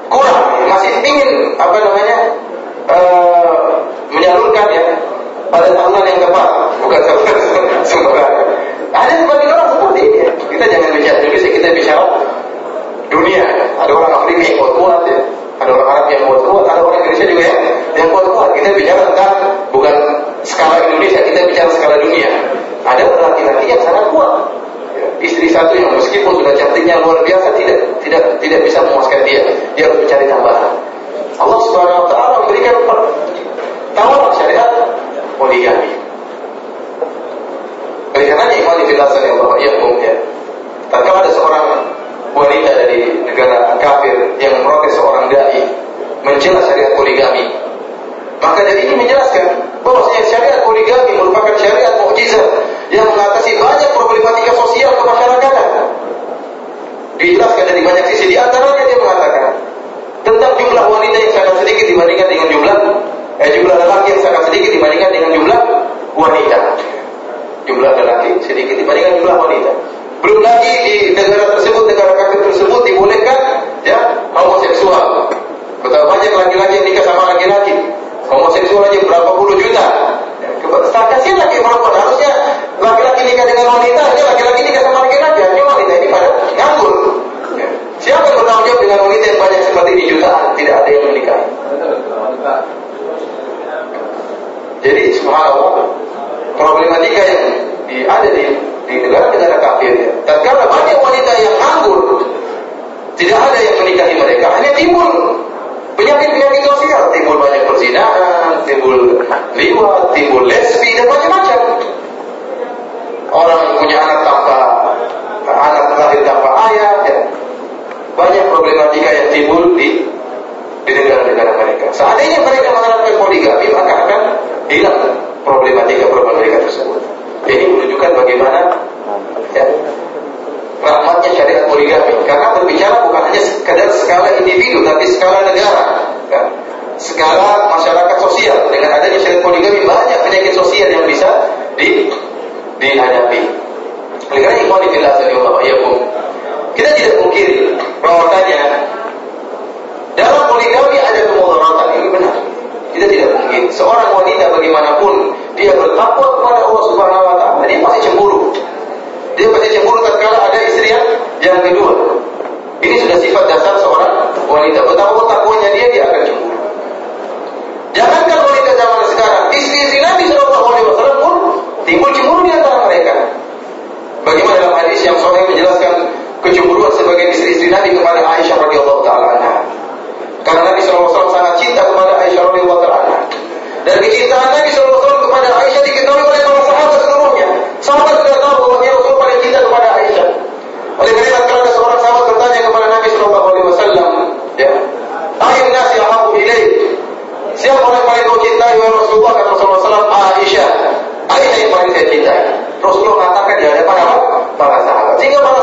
kurang, masih ingin apa namanya uh, menyalurkan ya pada tahunan yang tepat, bukan semoga. Ada sebagian orang seperti ini. Ya. Kita jangan bicara Indonesia, kita bicara dunia. Ada orang Afrika yang kuat-kuat ya. Ada orang Arab yang kuat-kuat, ada orang Indonesia juga ya yang kuat-kuat. Kita bicara tentang bukan skala Indonesia, kita bicara skala dunia. Ada laki-laki yang sangat kuat. Ya, istri satu yang meskipun sudah cantiknya luar biasa tidak tidak tidak bisa memuaskan dia. Dia harus mencari tambahan. Allah Subhanahu wa taala memberikan tawaran syariat poligami. Oleh karenanya dijelaskan yang bahwa ia ya. Tatkala ada seorang wanita dari negara kafir yang memprotes seorang dai mencela syariat poligami, maka dari ini menjelaskan bahwa syariat poligami merupakan syariat mukjizat yang mengatasi banyak problematika sosial kemasyarakatan. Dijelaskan dari banyak sisi. Di antaranya dia mengatakan tentang jumlah wanita yang sangat sedikit dibandingkan dengan jumlah eh, jumlah lelaki yang sangat sedikit dibandingkan dengan jumlah wanita. Jumlah lelaki sedikit dibandingkan jumlah wanita. Belum lagi di negara tersebut, negara kafir tersebut dibolehkan ya homoseksual. Betapa banyak laki-laki yang nikah sama laki-laki. Homoseksual aja berapa puluh juta. Kasihan laki perempuan harusnya laki-laki nikah dengan wanita, hanya laki-laki nikah sama laki-laki, hanya wanita ini pada nganggur. Siapa yang bertanggung jawab dengan wanita yang banyak seperti ini jutaan? Tidak ada yang menikahi. Jadi subhanallah problematika yang di, ada di di negara-negara kafir ya. Tatkala banyak wanita yang nganggur, tidak ada yang menikahi mereka, hanya timbul penyakit-penyakit sosial, timbul banyak perzinahan, timbul liwat, timbul lesbi dan macam-macam. Orang punya anak tanpa anak lahir tanpa ayah, ya. banyak problematika yang timbul di di negara-negara mereka. Seandainya mereka menerapkan poligami, maka akan hilang problematika-problematika tersebut. Ini menunjukkan bagaimana ya, rahmatnya syariat poligami. Karena berbicara bukan hanya sekadar skala individu, tapi skala negara. Ya. Skala masyarakat sosial. Dengan adanya syariat poligami, banyak penyakit sosial yang bisa di, dihadapi. Oleh karena ikhwan fillah Kita tidak mungkin bahwasanya dalam poligami ada kemudaratan ini benar. Kita tidak mungkin seorang wanita bagaimanapun dia bertakwa kepada Allah Subhanahu wa taala, dia pasti cemburu. Dia pasti cemburu tatkala ada istri yang yang kedua. Ini sudah sifat dasar seorang wanita. Betapa bertakwanya dia, dia akan cemburu. Jangankan wanita zaman sekarang, istri-istri Nabi Shallallahu Alaihi Wasallam pun timbul cemburu di antara mereka. Bagaimana dalam hadis yang sahih menjelaskan kecemburuan sebagai istri-istri Nabi kepada Aisyah radhiyallahu taala Karena Nabi Shallallahu Alaihi Wasallam sangat cinta kepada Aisyah radhiyallahu taala dan kecintaan Nabi SAW kepada Aisyah diketahui oleh para sahabat seluruhnya. Sahabat sudah tahu bahwa dia Rasul paling cinta kepada Aisyah. Oleh karena itu ada seorang sahabat bertanya kepada Nabi SAW, ya, Ayat nasi ahabu ilaih. Siapa orang paling kau cintai wahai Rasulullah kata Rasulullah SAW Aisyah. Aisyah yang paling saya cintai. Rasulullah mengatakan di hadapan apa? Para sahabat. Sehingga para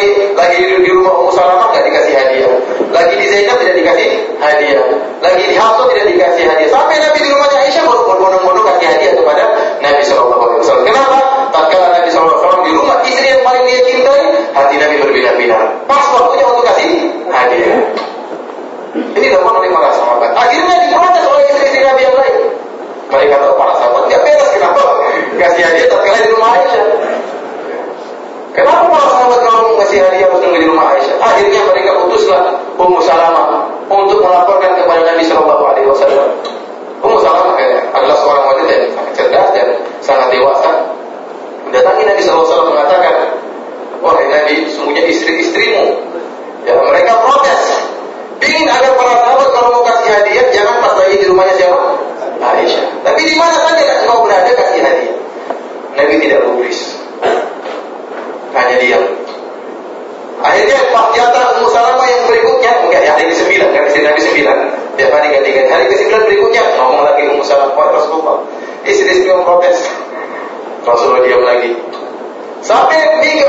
lagi lagi di rumah Ummu Salamah nggak dikasih hadiah, lagi di Zainab tidak dikasih hadiah, lagi di Hafsah tidak dikasih hadiah. Sampai Nabi di rumahnya Aisyah baru berbondong-bondong kasih hadiah kepada Nabi Shallallahu Alaihi Wasallam. Kenapa? Tatkala Nabi Shallallahu Alaihi Wasallam di rumah istri yang paling dia cintai, hati Nabi berbinar-binar. Pas waktunya untuk kasih hadiah. Ini dilakukan oleh para sahabat. Akhirnya diprotes oleh istri-istri Nabi yang lain. Mereka tahu para sahabat dia beres kenapa kasih hadiah tatkala di rumah Aisyah. Kenapa para sahabat ngasih hadiah tunggu di rumah Aisyah? Akhirnya mereka putuslah Ummu Salamah untuk melaporkan kepada Nabi Shallallahu Alaihi Wasallam. Ummu Salamah adalah seorang wanita yang sangat cerdas dan sangat dewasa. Mendatangi Nabi Shallallahu Alaihi Wasallam mengatakan, wahai Nabi, sungguhnya istri-istrimu, ya mereka protes. Ingin agar para sahabat kalau mau kasih hadiah jangan pas lagi di rumahnya siapa? Aisyah. Tapi di mana saja engkau berada kasih hadiah. Nabi tidak gubris. Hanya diam. Akhirnya Pak Jatah Ummu Salamah yang berikutnya, enggak ya, hari ke-9, kan istri Nabi 9. Tiap hari ganti-ganti. Hari ke-9 berikutnya, ngomong lagi Ummu Salamah, wah Rasulullah. Istri-istri memprotes. Rasulullah diam lagi. Sampai di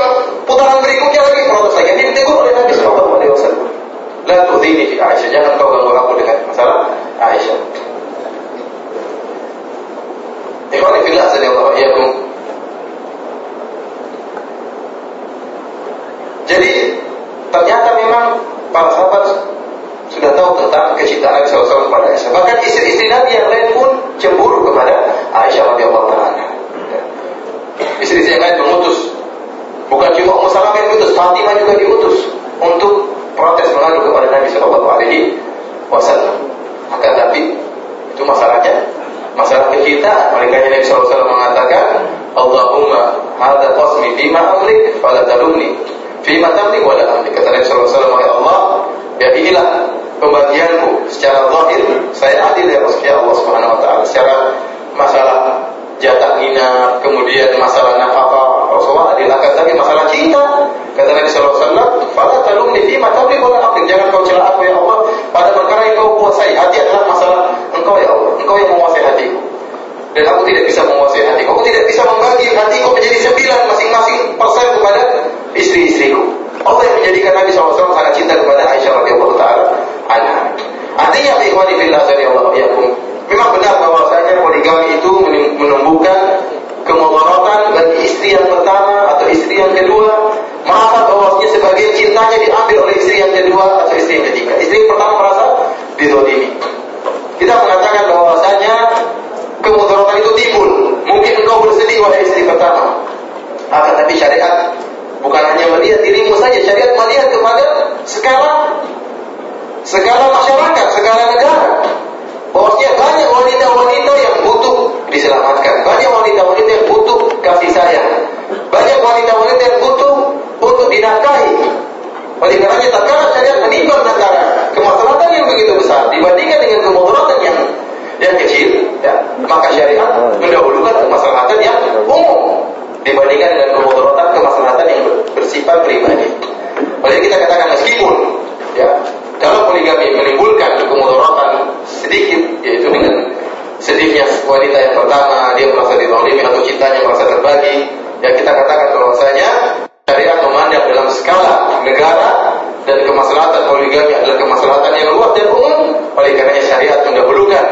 putaran berikutnya lagi protes lagi. Ini ditegur oleh Nabi Sallallahu Alaihi Wasallam. La tu'dini fi Aisyah. Jangan kau ganggu aku dengan masalah Aisyah. Ikhwan fillah sallallahu alaihi Jadi ternyata memang para sahabat sudah tahu tentang kecintaan Nabi SAW kepada Aisyah. Bahkan istri-istri Nabi yang lain pun cemburu kepada Aisyah radhiyallahu taala. Istri-istri yang lain mengutus. Bukan cuma Ummu Salamah yang diutus, Fatimah juga diutus untuk protes mengadu kepada Nabi Shallallahu Alaihi Wasallam. Akan tapi itu masalahnya masalah. Oleh karena Nabi Shallallahu Alaihi Wasallam mengatakan, Allahumma hada qasmi bima amlik, fala talumni Fima tamlik wala amlik. Kata Nabi Wasallam, ya Allah, ya inilah pembagianku secara zahir. Saya adil ya Allah Subhanahu Wa Taala. Secara masalah jatah nginap, kemudian masalah nafkah, Rasulullah adil akan tapi masalah cinta. Kata Nabi Wasallam, "Fala talumni fi ma tamlik wala amlik." Jangan kau celah aku ya Allah pada perkara yang kau kuasai. Hati adalah masalah engkau ya Allah. Engkau yang menguasai hatiku. Dan aku tidak bisa menguasai hatiku. Aku tidak bisa membagi hatiku menjadi sembilan masing-masing persen kepada Kita mengatakan bahwasanya kemudaratan itu timbul. Mungkin engkau bersedih wahai istri pertama. Akan tapi syariat bukan hanya melihat dirimu saja, syariat melihat kepada skala skala masyarakat, skala negara. Bahwasanya banyak wanita-wanita yang butuh diselamatkan, banyak wanita-wanita yang butuh kasih sayang, banyak wanita-wanita yang butuh untuk dinafkahi. Oleh karenanya tak kalah syariat menimbang antara kemaslahatan yang begitu besar dibandingkan dengan kemudaratan yang yang kecil, ya, maka syariat mendahulukan kemaslahatan yang umum dibandingkan dengan kemudaratan kemaslahatan yang bersifat pribadi. Oleh kita katakan meskipun ya kalau poligami menimbulkan kemudaratan sedikit yaitu dengan sedihnya wanita yang pertama dia merasa dizalimi atau cintanya merasa terbagi ya kita katakan bahwasanya syariat memandang dalam skala negara dan kemaslahatan poligami adalah kemaslahatan yang luas dan umum oleh karenanya syariat mendahulukan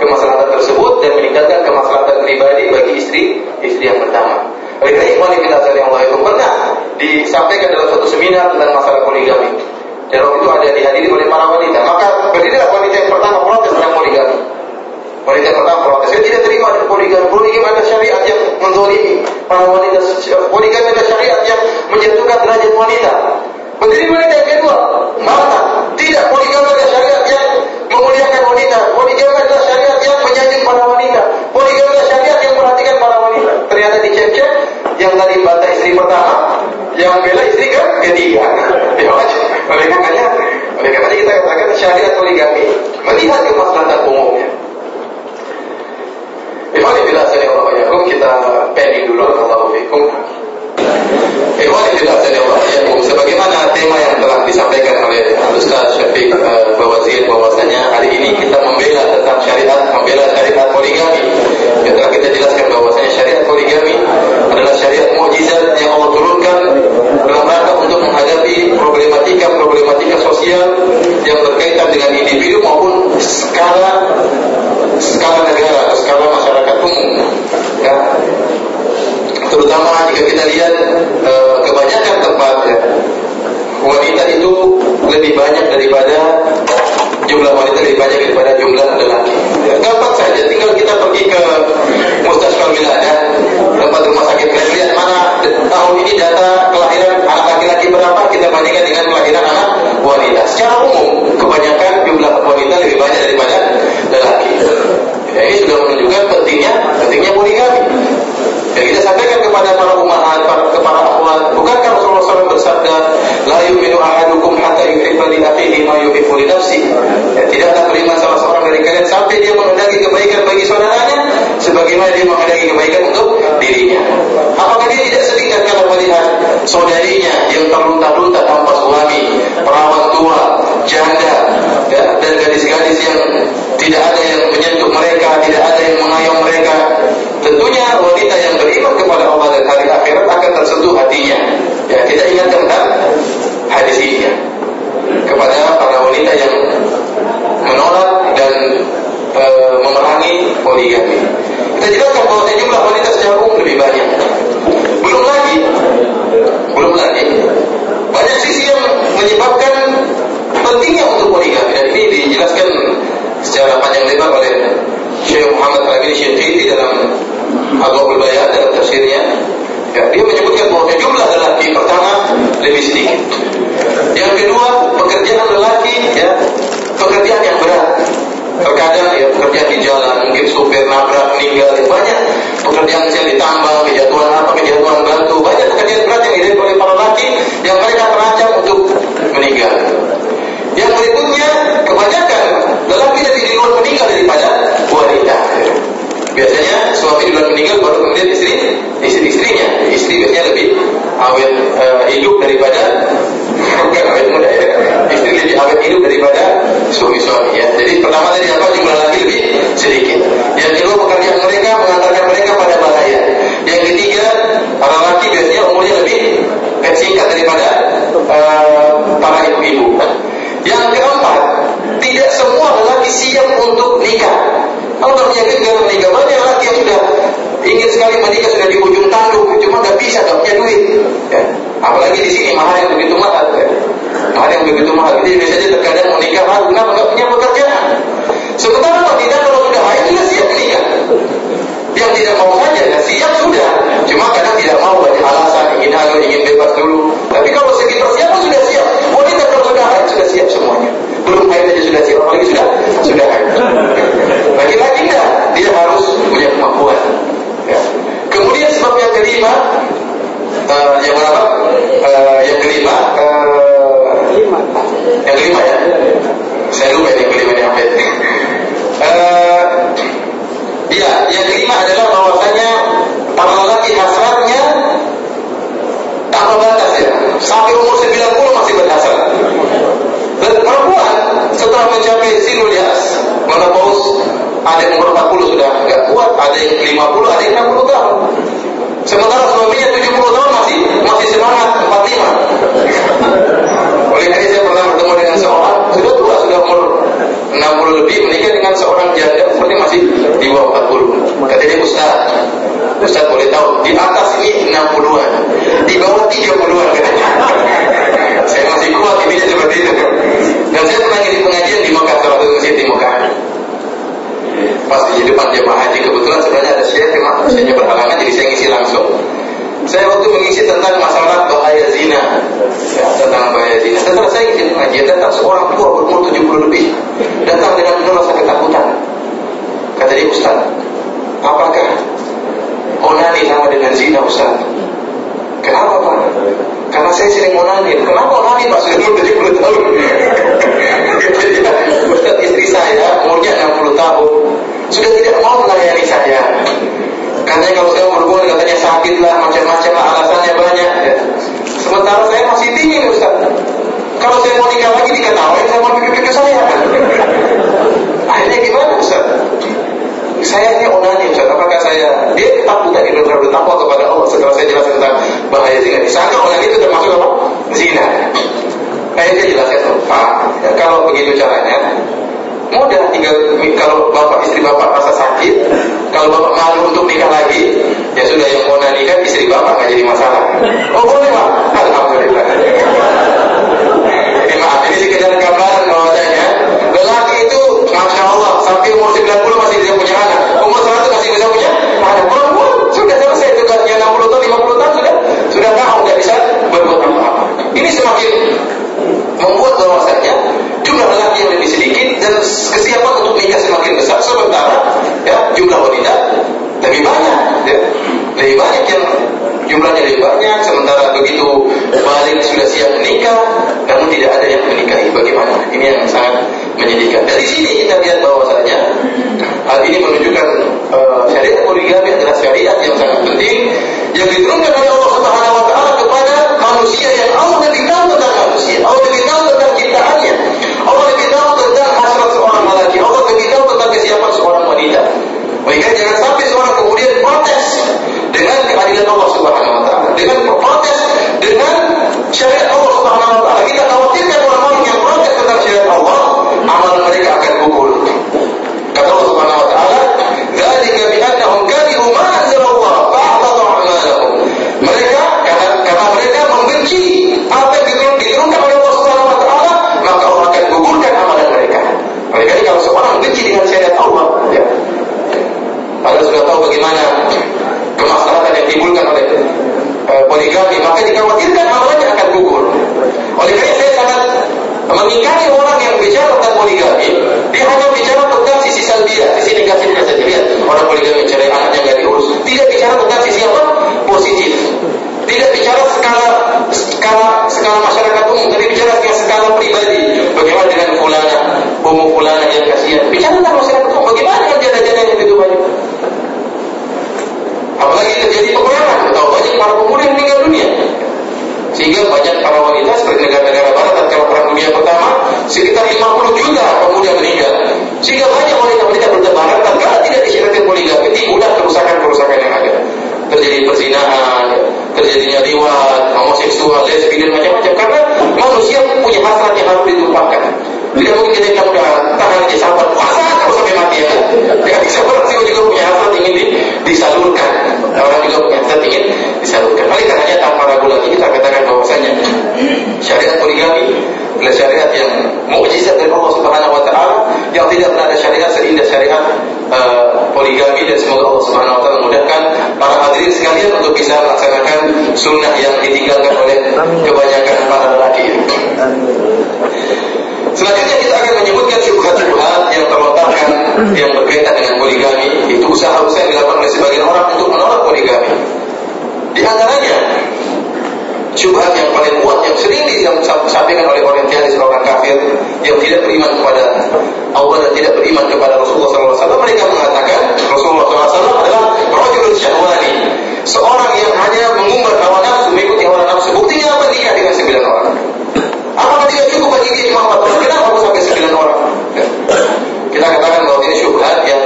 kemaslahatan tersebut dan meninggalkan kemaslahatan pribadi bagi istri istri yang pertama oleh karena ikhwan yang Allah itu pernah disampaikan dalam satu seminar tentang masalah poligami dan waktu itu ada dihadiri oleh para wanita. Maka berdirilah wanita yang pertama protes tentang poligami. Wanita yang pertama protes. Saya tidak terima ada poligami. Poligami ada syariat yang menzolimi para wanita. Poligami ada syariat yang menjatuhkan derajat wanita. Begini mereka yang kedua, maka tidak poligami adalah syariat yang memuliakan wanita. Poligami adalah syariat yang menyanjung para wanita. Poligami adalah syariat yang perhatikan para wanita. Ternyata dicek-cek yang tadi bantah istri pertama, yang bela istri ke ketiga. Ya, oleh katanya, oleh katanya kita katakan syariat poligami melihat kemaslahatan umumnya. Ikhwan bila saya Allah ya, kita pending dulu kalau fikum. Ikhwan yang tidak saya wakil Sebagaimana tema yang telah disampaikan oleh Ustaz Syafiq eh, Bawazir bahwasanya hari ini kita membela tentang syariat Membela syariat poligami. Yang telah kita jelaskan bahwa nikah lagi diketawain sama cucu-cucu saya. Akhirnya gimana Ustaz? Saya ini onani Ustaz, apakah saya dia takut tadi benar bertakwa kepada Allah setelah saya jelaskan tentang bahaya zina. Disangka onani itu termasuk apa? Zina. Akhirnya jelaskan, Pak, ya, kalau begitu caranya, mudah tinggal kalau bapak istri bapak rasa sakit kalau bapak malu untuk nikah lagi ya sudah yang mau nikah istri bapak nggak jadi masalah oh boleh pak alhamdulillah semakin membuat bahwasanya jumlah lelaki yang lebih sedikit dan kesiapan untuk nikah semakin besar sementara ya jumlah wanita lebih banyak ya. lebih banyak yang jumlahnya lebih banyak sementara begitu balik sudah siap menikah namun tidak ada yang menikahi. Bagaimana? Ini yang sangat menyedihkan. Dari sini kita lihat bahwasanya hal ini menunjukkan uh, syariat poligami adalah syariat yang sangat penting yang diturunkan oleh Allah Subhanahu wa taala dengan protes dengan syariat orang poligami mencari anaknya nggak diurus tidak bicara tentang sisi apa? Positif. Tidak bicara skala skala skala masyarakat umum. Tapi bicara skala, skala pribadi. Bagaimana dengan fulana? Umum fulana yang kasihan. Bicara tentang masyarakat umum. Bagaimana yang janda-janda yang begitu banyak apalagi terjadi peperangan tahu banyak para pemuda yang meninggal dunia. Sehingga banyak para wanita seperti negara-negara barat tatkala perang dunia pertama sekitar 50 juta pemuda meninggal. Sehingga banyak tidak mungkin kita bilang udah tahan aja sabar. Puasa terus sampai mati ya tidak bisa sih juga punya hasrat ingin di, disalurkan. Orang juga punya hasrat ingin disalurkan. Oleh karenanya tanpa ragu lagi kita katakan bahwasanya syariat poligami adalah syariat yang mukjizat dari Allah Subhanahu wa taala yang tidak pernah ada syariat seindah syariat uh, poligami dan semoga Allah Subhanahu wa taala memudahkan para hadirin sekalian untuk bisa melaksanakan sunnah yang ditinggalkan oleh kebanyakan para lelaki. Selanjutnya kita akan menyebutkan syubhat-syubhat yang terlontarkan yang berkaitan dengan poligami. Itu usaha-usaha yang dilakukan oleh sebagian orang untuk menolak poligami. Di antaranya syubhat yang paling kuat yang sering disampaikan oleh orang kafir yang tidak beriman kepada Allah dan tidak beriman kepada Rasulullah SAW mereka mengatakan Rasulullah SAW adalah rajul syahwani seorang yang hanya mengumbar hawa nafsu mengikuti hawa nafsu buktinya apa nikah dengan sembilan orang apakah tidak cukup bagi dia cuma empat orang kenapa harus sampai sembilan orang ya. kita katakan bahwa ini syubhat yang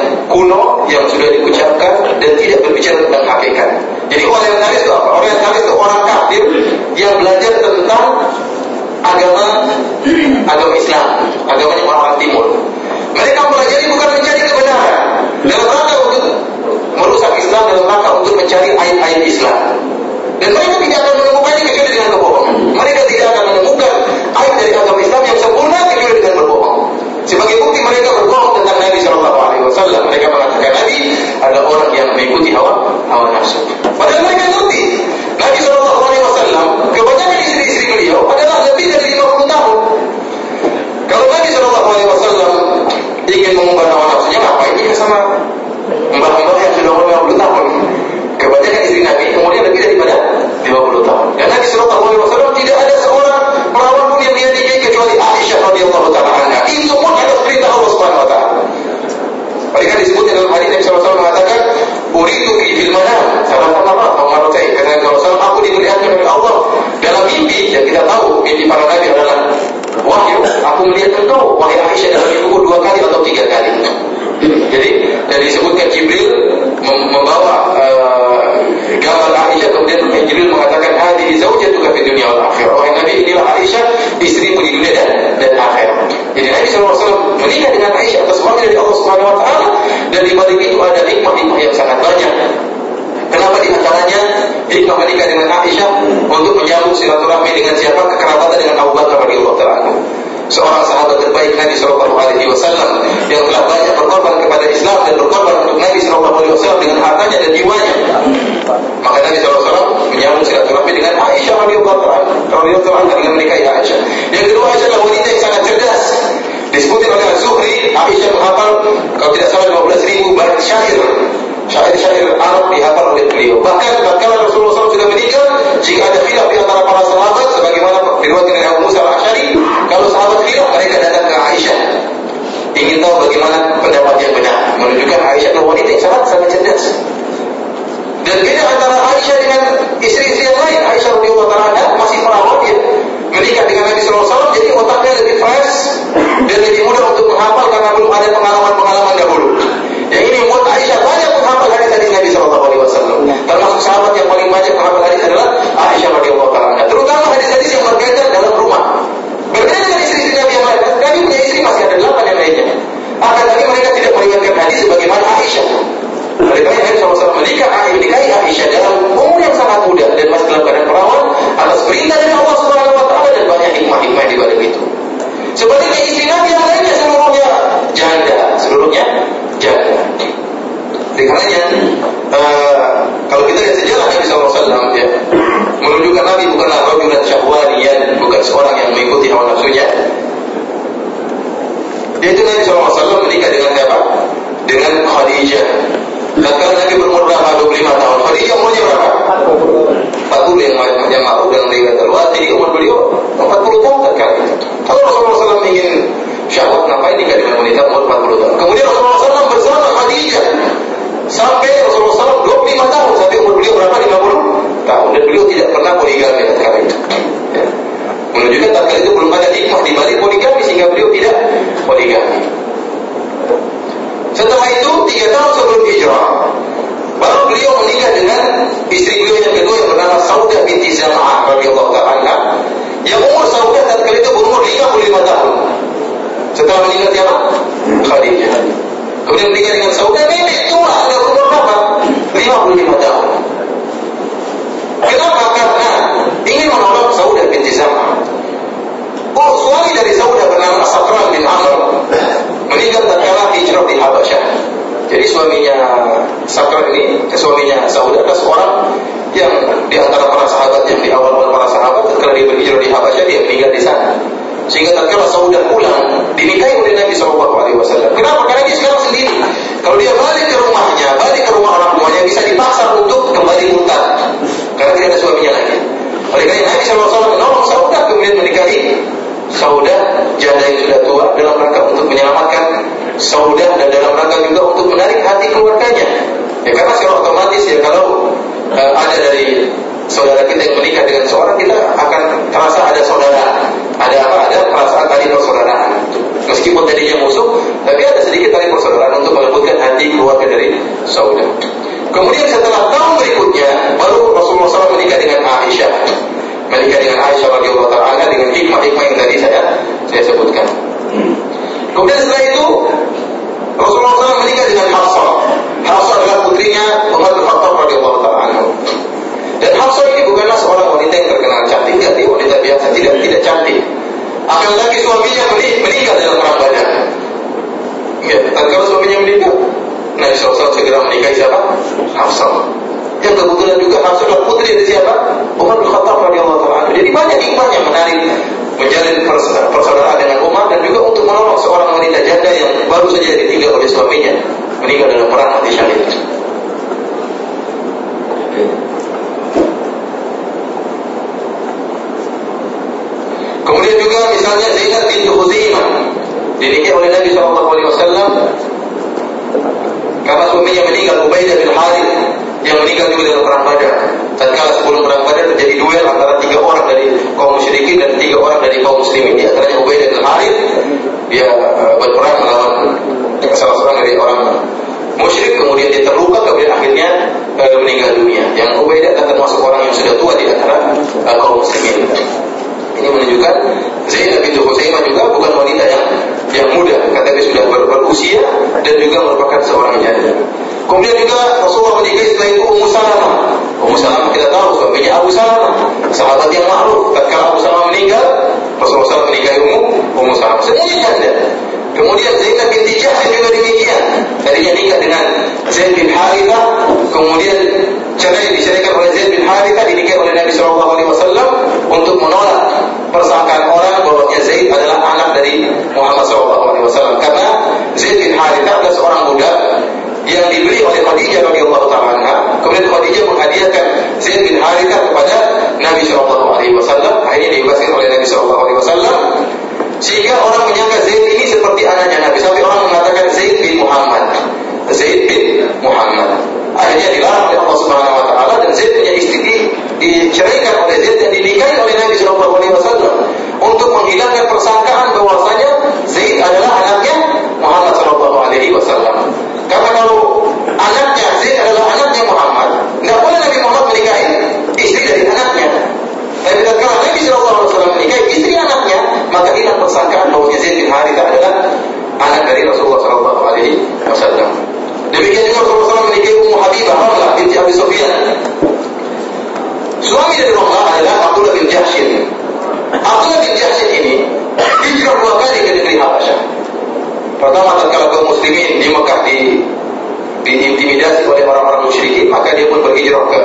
kuno yang sudah diucapkan dan tidak berbicara tentang hakikat jadi orientalis itu apa? Orientalis itu orang kafir yang belajar tentang agama agama Islam, agama orang timur. Mereka mempelajari bukan mencari kebenaran dalam rangka untuk merusak Islam dalam rangka untuk mencari ayat-ayat Islam. Dan mereka tidak akan menemukannya kecuali dengan kebohongan. Mereka Wasallam. Mereka mengatakan Nabi adalah orang yang mengikuti hawa hawa nafsu. Padahal mereka ngerti Nabi Shallallahu Alaihi Wasallam kebanyakan istri-istri beliau adalah lebih dari 50 tahun. Kalau Nabi Shallallahu Alaihi Wasallam ingin mengubah hawa nafsunya, ngapain dia sama mbah-mbah yang sudah umur 50 tahun? Kebanyakan istri Nabi kemudian lebih daripada 50 tahun. Dan Nabi Shallallahu Alaihi Wasallam tidak ada seorang perawan pun yang dia nikahi kecuali Aisyah radhiyallahu taala anha. Itu pun atas perintah Allah Subhanahu Wa Taala. Mereka disebut dalam hadis Nabi SAW mengatakan, Uridu fi fil manam, salah sama atau marotai. Kata Nabi SAW, aku diperlihatkan oleh Allah dalam mimpi yang kita tahu mimpi para nabi adalah wahyu. Aku melihat engkau, wahai Aisyah dalam mimpiku dua kali atau tiga kali. Jadi dan disebutkan Jibril membawa uh, gambar Aisyah kemudian Jibril mengatakan hadhihi zaujatuka fi dunia wal akhirah. Wahai Nabi inilah Aisyah istrimu di dunia dan dan akhirat. Jadi Nabi SAW menikah dengan Aisyah wahyu dari Allah Subhanahu wa taala dan di balik itu ada hikmah-hikmah yang sangat banyak. Kenapa di antaranya hikmah menikah dengan Aisyah untuk menyambung silaturahmi dengan siapa kekerabatan dengan Abu Bakar radhiyallahu taala seorang sahabat terbaik Nabi Shallallahu Alaihi Wasallam yang telah banyak berkorban kepada Islam dan berkorban untuk Nabi Shallallahu Alaihi Wasallam dengan hartanya dan jiwanya. Maka Nabi Shallallahu Alaihi Wasallam menyambung silaturahmi dengan Aisyah radhiyallahu anha dengan menikahi Aisyah. Yang kedua Aisyah adalah wanita yang sangat cerdas. Disebutkan oleh Zuhri, Aisyah menghafal kalau tidak salah 12 ribu bait syair syair-syair Arab dihafal oleh beliau. Bahkan tatkala Rasulullah SAW sudah meninggal, jika ada khilaf di antara para sahabat, sebagaimana diriwayatkan dari Abu Musa al-Asy'ari, kalau sahabat khilaf mereka datang ke Aisyah ingin tahu bagaimana pendapat yang benar. Menunjukkan Aisyah adalah wanita yang sangat sangat cerdas. Dan beda antara Aisyah dengan istri-istri yang lain. Aisyah radhiyallahu taala masih perawan menikah dengan Nabi SAW, jadi otaknya lebih fresh dan lebih mudah untuk menghafal karena belum ada pengalaman-pengalaman dahulu. Yang ini membuat Aisyah banyak menghafal hadis-hadis Nabi Shallallahu Alaihi Wasallam. Termasuk sahabat yang paling banyak menghafal hadis adalah Aisyah radhiyallahu taala. Terutama hadis-hadis yang berkaitan dalam rumah. Berbeda dengan istri-istri Nabi yang lain. Nabi punya istri masih ada delapan yang lainnya. Akan tapi mereka tidak meriwayatkan hadis sebagaimana Aisyah. Oleh karena Nabi SAW menikah, menikahi Aisyah dalam umur yang sangat muda dan masih dalam keadaan perawan atas perintah dari Allah dan banyak hikmah-hikmah di balik itu. Sebaliknya istri Nabi yang lainnya seluruhnya janda, seluruhnya janda. Oleh karenanya, uh, kalau kita lihat sejarah Nabi SAW ya, menunjukkan Nabi bukanlah rajulan syahwaniyan, bukan seorang yang mengikuti hawa nafsunya. Yaitu Nabi SAW menikah dengan siapa? Dengan Khadijah. Tatkala Nabi berumur berapa? 25 tahun. Khadijah umurnya berapa? 40 yang yang ma'ruf dan riwayat. Jadi umur beliau 40 tahun itu. Kalau Rasulullah SAW ingin misalnya Zainab binti Khuzaimah dinikahi oleh Nabi Shallallahu Alaihi Wasallam karena Ubaidah bin Harith yang meninggal juga dalam perang Badar. Tatkala sebelum perang Badar terjadi duel antara tiga orang dari kaum musyrikin dan tiga orang dari kaum muslimin. Di antaranya Ubaidah bin Harith dia uh, berperang melawan salah seorang dari orang musyrik kemudian dia terluka kemudian akhirnya uh, meninggal dunia. Yang Ubaidah termasuk orang yang sudah tua di antara uh, kaum muslimin. Ini menunjukkan Zainab bintu Husaimah juga bukan wanita yang yang muda, kata dia sudah ber, berusia dan juga merupakan seorang janda. Kemudian juga Rasulullah menikahi setelah itu Ummu Salamah. Ummu Salamah kita tahu suaminya Abu Salamah, sahabat yang ma'ruf. Ketika Abu Salamah meninggal, Rasulullah SAW menikahi Ummu Ummu Salamah. Semuanya janda. Kemudian Zainab binti Jahsh juga demikian. Tadinya nikah dengan Zaid bin Harithah, kemudian cerai diceraikan oleh Zaid bin Harithah dinikahi oleh Nabi Shallallahu Alaihi Wasallam untuk menolak persangkaan orang bahwa Zaid adalah anak dari Muhammad Wasallam. Karena Zaid bin Harithah adalah seorang budak yang dibeli oleh Khadijah radhiyallahu taala kemudian Khadijah menghadiahkan Zaid bin Harithah kepada Nabi wasallam. Akhirnya dibebaskan oleh Nabi wasallam. Sehingga orang menyangka Zaid ini seperti anaknya Nabi. Sampai orang mengatakan Zaid bin Muhammad. Zaid bin Muhammad. Akhirnya dilarang oleh Allah Subhanahu wa taala dan Zaid punya istri di, diceraikan oleh Zaid dan dinikahi oleh Nabi Shallallahu alaihi wasallam untuk menghilangkan persangkaan bahwasanya Zaid adalah anaknya Muhammad Shallallahu alaihi wasallam karena kalau anaknya Zaid adalah anaknya Muhammad, nggak boleh Nabi Muhammad menikahi istri dari anaknya. Tapi kalau Nabi Shallallahu Alaihi Wasallam menikahi istri anaknya, maka hilang persangkaan bahwa Zaid bin Harithah adalah anak dari Rasulullah Shallallahu Alaihi Wasallam. Demikian juga Rasulullah SAW menikahi Ummu Habibah Ramlah binti Abi Sufyan. Suami dari Ramlah adalah Abdullah bin Jahshin. Abdullah bin Jahshin ini hijrah dua kali ke negeri Habasyah. Pertama tatkala kaum muslimin di Mekah di diintimidasi oleh orang-orang musyrikin, maka dia pun berhijrah ke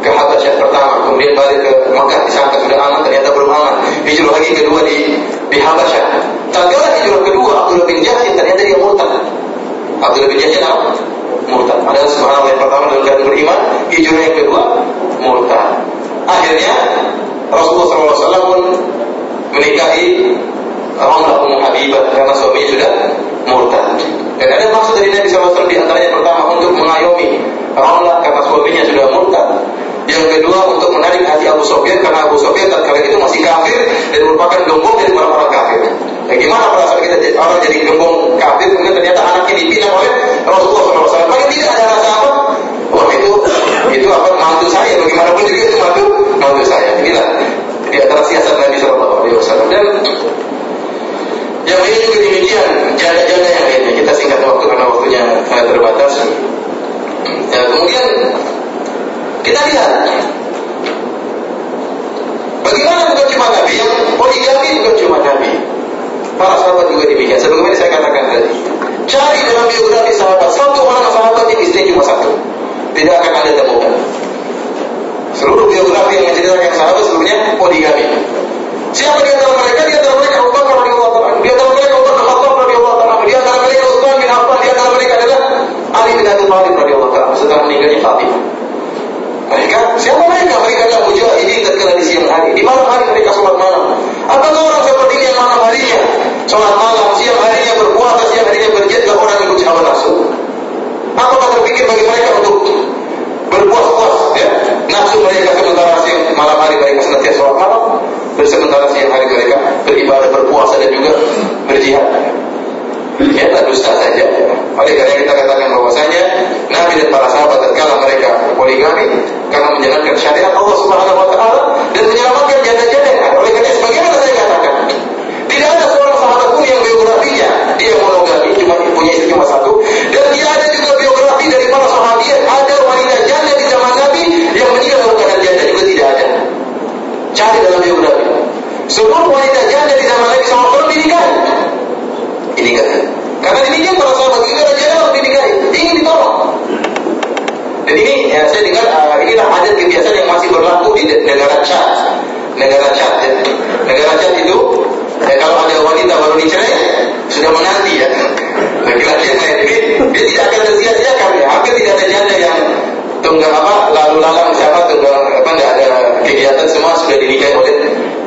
ke Habasyah pertama, kemudian balik ke Mekah disangka sudah aman, ternyata belum aman. Hijrah lagi kedua di di Habasyah. Tatkala hijrah kedua Abdullah bin Jahsy ternyata dia murtad. Abdullah bin Jahsy apa? Murtad. Ada subhanallah yang pertama dalam keadaan beriman, hijrah yang kedua murtad. Akhirnya Rasulullah SAW pun menikahi Ramlah Ummu Habibah karena suaminya sudah murtad. Dan ada maksud dari Nabi SAW di antaranya pertama untuk mengayomi Ramlah karena suaminya sudah murtad. Yang kedua untuk menarik hati Abu Sofyan karena Abu Sofyan tatkala itu masih kafir dan merupakan gembong dari orang-orang kafir. Ya gimana perasaan kita orang jadi gembong kafir kemudian ternyata anaknya dipinang oleh Rasulullah SAW. Paling tidak ada rasa apa? Wah itu itu apa mantu saya bagaimanapun juga itu mantu mantu saya. Inilah di antara siasat Nabi SAW dan yang lain juga demikian, janda-janda yang lainnya. Kita singkat waktu karena waktunya sangat terbatas. Ya, kemudian kita lihat bagaimana bukan cuma Nabi yang poligami bukan cuma Nabi. Para sahabat juga demikian. Sebagaimana saya katakan tadi, cari dalam biografi sahabat satu orang sahabat yang istri cuma satu, tidak akan ada temukan. Seluruh biografi yang menceritakan sahabat sebelumnya poligami. Siapa di antara mereka? Di antara mereka Abu Ali bin Abi Thalib radhiyallahu anhu setelah meninggalnya Fatimah. Mereka siapa mereka? Mereka adalah mujahidin tatkala di siang hari. Di malam hari mereka sholat malam. Apakah orang seperti ini yang malam harinya sholat malam, siang harinya berpuasa, siang harinya berjihad ke orang yang hawa nafsu? Apakah terpikir bagi mereka untuk berpuas-puas ya nafsu mereka sementara siang malam hari mereka senantiasa sholat malam dan sementara siang hari mereka beribadah berpuasa dan juga berjihad ya dusta saja. Oleh karena kita katakan bahwasanya Nabi dan para sahabat tatkala mereka poligami karena menjalankan syariat Allah Subhanahu wa taala dan menyelamatkan janda-janda. Oleh karena sebagaimana saya katakan? Tidak ada seorang sahabat pun yang biografinya. Dia monogami cuma punya istri cuma satu. Dan tidak ada juga biografi dari para sahabat. Ada wanita janda di zaman Nabi yang meninggal dalam keadaan janda juga tidak ada. Cari dalam biografi. Seluruh wanita janda di zaman Nabi dinikahi dinikahi karena demikian para sahabat ada janda harus dinikahi. Ingin ditolong. Dan ini ya saya dengar uh, inilah adat kebiasaan yang masih berlaku di negara Chad. Negara Chad ya. negara Chad itu ya, kalau ada wanita baru dicerai sudah menanti ya. Laki-laki yang lain. Ini dia tidak akan tersia-siakan ya. Hampir tidak ada janda yang tunggang apa lalu lalang siapa tunggang apa tidak ada kegiatan semua sudah dinikahi oleh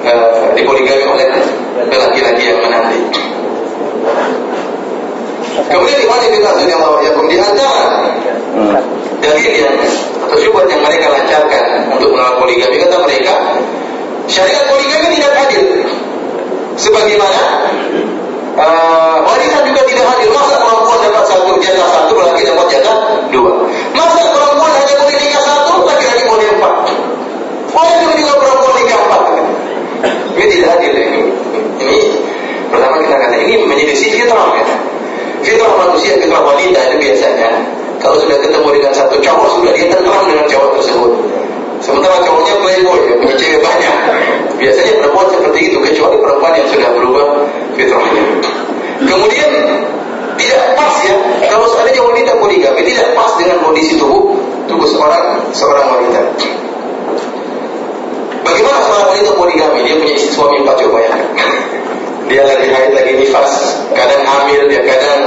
uh, dipoligami oleh laki-laki yang menanti Kemudian di mana kita yang ya di antara hmm. dalil yang atau yang mereka lancarkan untuk melawan poligami. Kata mereka syariat poligami tidak hadir. Sebagaimana eh, uh, wanita juga tidak hadir. Masa perempuan dapat satu jatah satu laki dapat jatah dua. Masa perempuan hanya boleh nikah satu laki-laki boleh empat. Boleh juga perempuan nikah empat. Ini tidak hadir pertama kita kata ini menjadi si fitrah ya. Fitrah manusia, fitrah wanita itu biasanya kalau sudah ketemu dengan satu cowok sudah dia tentram dengan cowok tersebut. Sementara cowoknya playboy, ya, punya cewek banyak. Biasanya perempuan seperti itu, kecuali perempuan yang sudah berubah fitrahnya. Kemudian tidak pas ya, kalau seandainya wanita poligami tidak pas dengan kondisi tubuh tubuh seorang seorang wanita. Bagaimana seorang wanita poligami? Dia punya istri suami empat coba ya. Dia lagi haid, lagi nifas, kadang hamil, dia kadang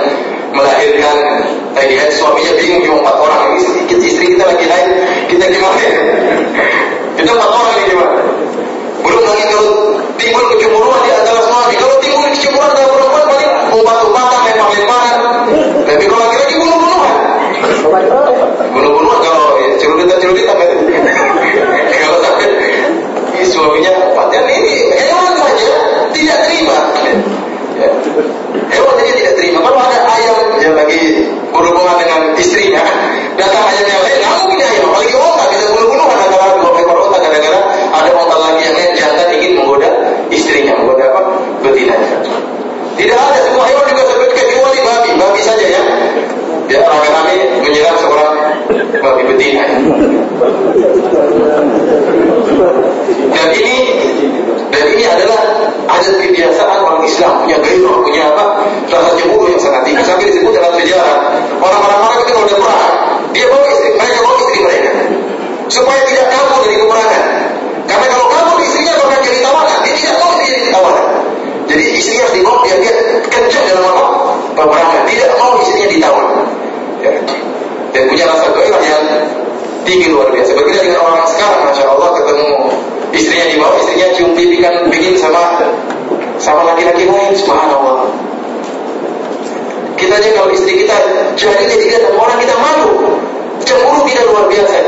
melahirkan, lagi haid, suaminya bingung cuma empat orang. Istri, istri kita lagi haid, kita gimana ya? Kita empat orang ini gimana? Belum lagi kalau timbul kecemburuan di antara suami. Kalau timbul kecemburuan antara perempuan paling umpat-umpatan, lempar-lemparan. Tapi kalau laki-laki bunuh-bunuhan. Bunuh-bunuhan kalau ya, celurit-celurit apa itu? kalau sampai suaminya yang lagi berhubungan dengan istrinya, datang ayam yang lain, nggak mungkin ayam. Apalagi orang bisa bunuh-bunuhan antara dua ekor otak gara-gara ada otak lagi yang lain jantan ingin menggoda istrinya, menggoda apa? Betinanya. Tidak ada semua hewan juga seperti kecuali babi, babi saja ya. Dia rame-rame menyerang seorang babi betina. Dan ini dan ini adalah adat kebiasaan orang Islam punya gairah, punya apa? Rasa cemburu yang sangat dalam sejarah orang-orang Arab itu udah perang, dia bawa istri, mereka bawa istri mereka supaya tidak kabur dari peperangan. Karena kalau kabur istrinya bakal jadi tawanan, dia tidak mau dia jadi tawanan. Jadi istrinya harus dibawa biar dia kencang dalam apa? Peperangan. Tidak mau istrinya ditawan. Ya. Dan punya rasa gairah yang tinggi luar biasa. Berbeda dengan orang sekarang, masya Allah ketemu istrinya di bawah, istrinya cium pipi kan bikin sama sama laki-laki lain, subhanallah. Kita aja kalau istri kita jadinya dilihat sama orang kita malu, cemburu tidak luar biasa.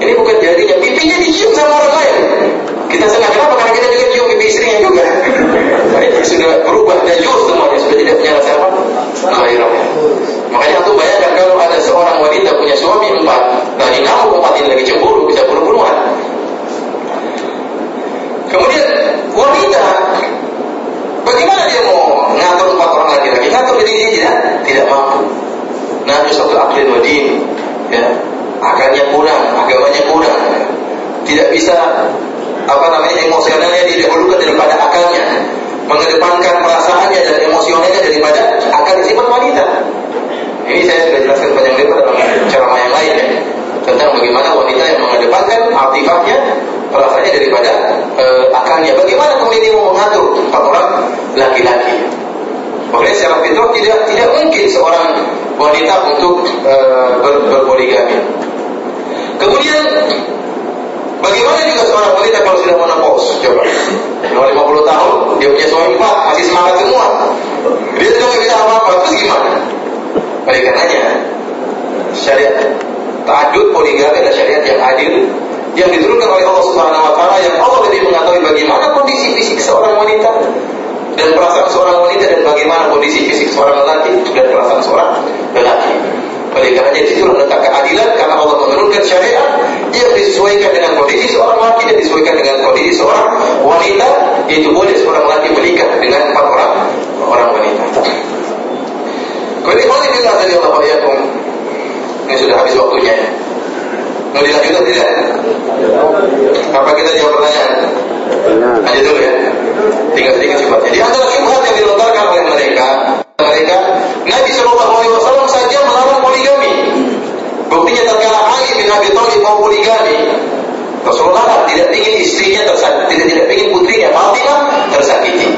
Ini bukan jadinya, pipinya dicium sama orang lain. Kita senang kenapa? Karena kita juga cium pipi istrinya juga. Ini sudah berubah najur semuanya, sudah tidak punya rasa apa? Gairah. Makanya aku bayangkan kalau ada seorang wanita punya suami empat, nah di kamu empat ini lagi cemburu, bisa bunuh-bunuhan. Kemudian wanita, bagaimana dia mau ngatur empat orang laki-laki? Ngatur diri dia tidak, tidak mampu. Nabi satu akhir wadin, ya, akalnya kurang, agamanya kurang, tidak bisa apa namanya emosionalnya didahulukan daripada akalnya, mengedepankan perasaannya dan emosionalnya daripada akal sifat wanita. Ini saya sudah jelaskan panjang lebar dalam ceramah yang lain ya tentang bagaimana wanita yang mengedepankan aktifahnya perasaannya daripada uh, akalnya. Bagaimana kemudian dia mau mengatur empat orang laki-laki? Makanya secara fitrah tidak tidak mungkin seorang wanita untuk uh, ber, berpoligami. Kemudian bagaimana juga seorang wanita kalau sudah menopause? Coba, lima 50 tahun dia punya suami empat masih semangat semua. Dia tidak bisa apa-apa terus gimana? Oleh karenanya syariat ta'adud poligami adalah syariat yang adil yang diturunkan oleh Allah Subhanahu wa taala yang Allah lebih mengetahui bagaimana kondisi fisik seorang wanita dan perasaan seorang wanita dan bagaimana kondisi fisik seorang lelaki dan perasaan seorang lelaki. Oleh karenanya di situ letak keadilan karena Allah menurunkan syariat yang disesuaikan dengan kondisi seorang laki dan disesuaikan dengan kondisi seorang wanita itu boleh seorang laki menikah dengan empat orang orang wanita. Kemudian kalau tidak dari Allah ini sudah habis waktunya. Mau dilanjutkan tidak? Apa kita jawab pertanyaan? Lanjut dulu ya. Tinggal sedikit sifatnya. Di antara syubhat yang dilontarkan oleh mereka, mereka Nabi Shallallahu Alaihi Wasallam saja melarang poligami. Buktinya terkala Ali bin Abi Thalib mau poligami, Rasulullah tidak ingin istrinya tersakiti, tidak tidak ingin putrinya Fatimah tersakiti.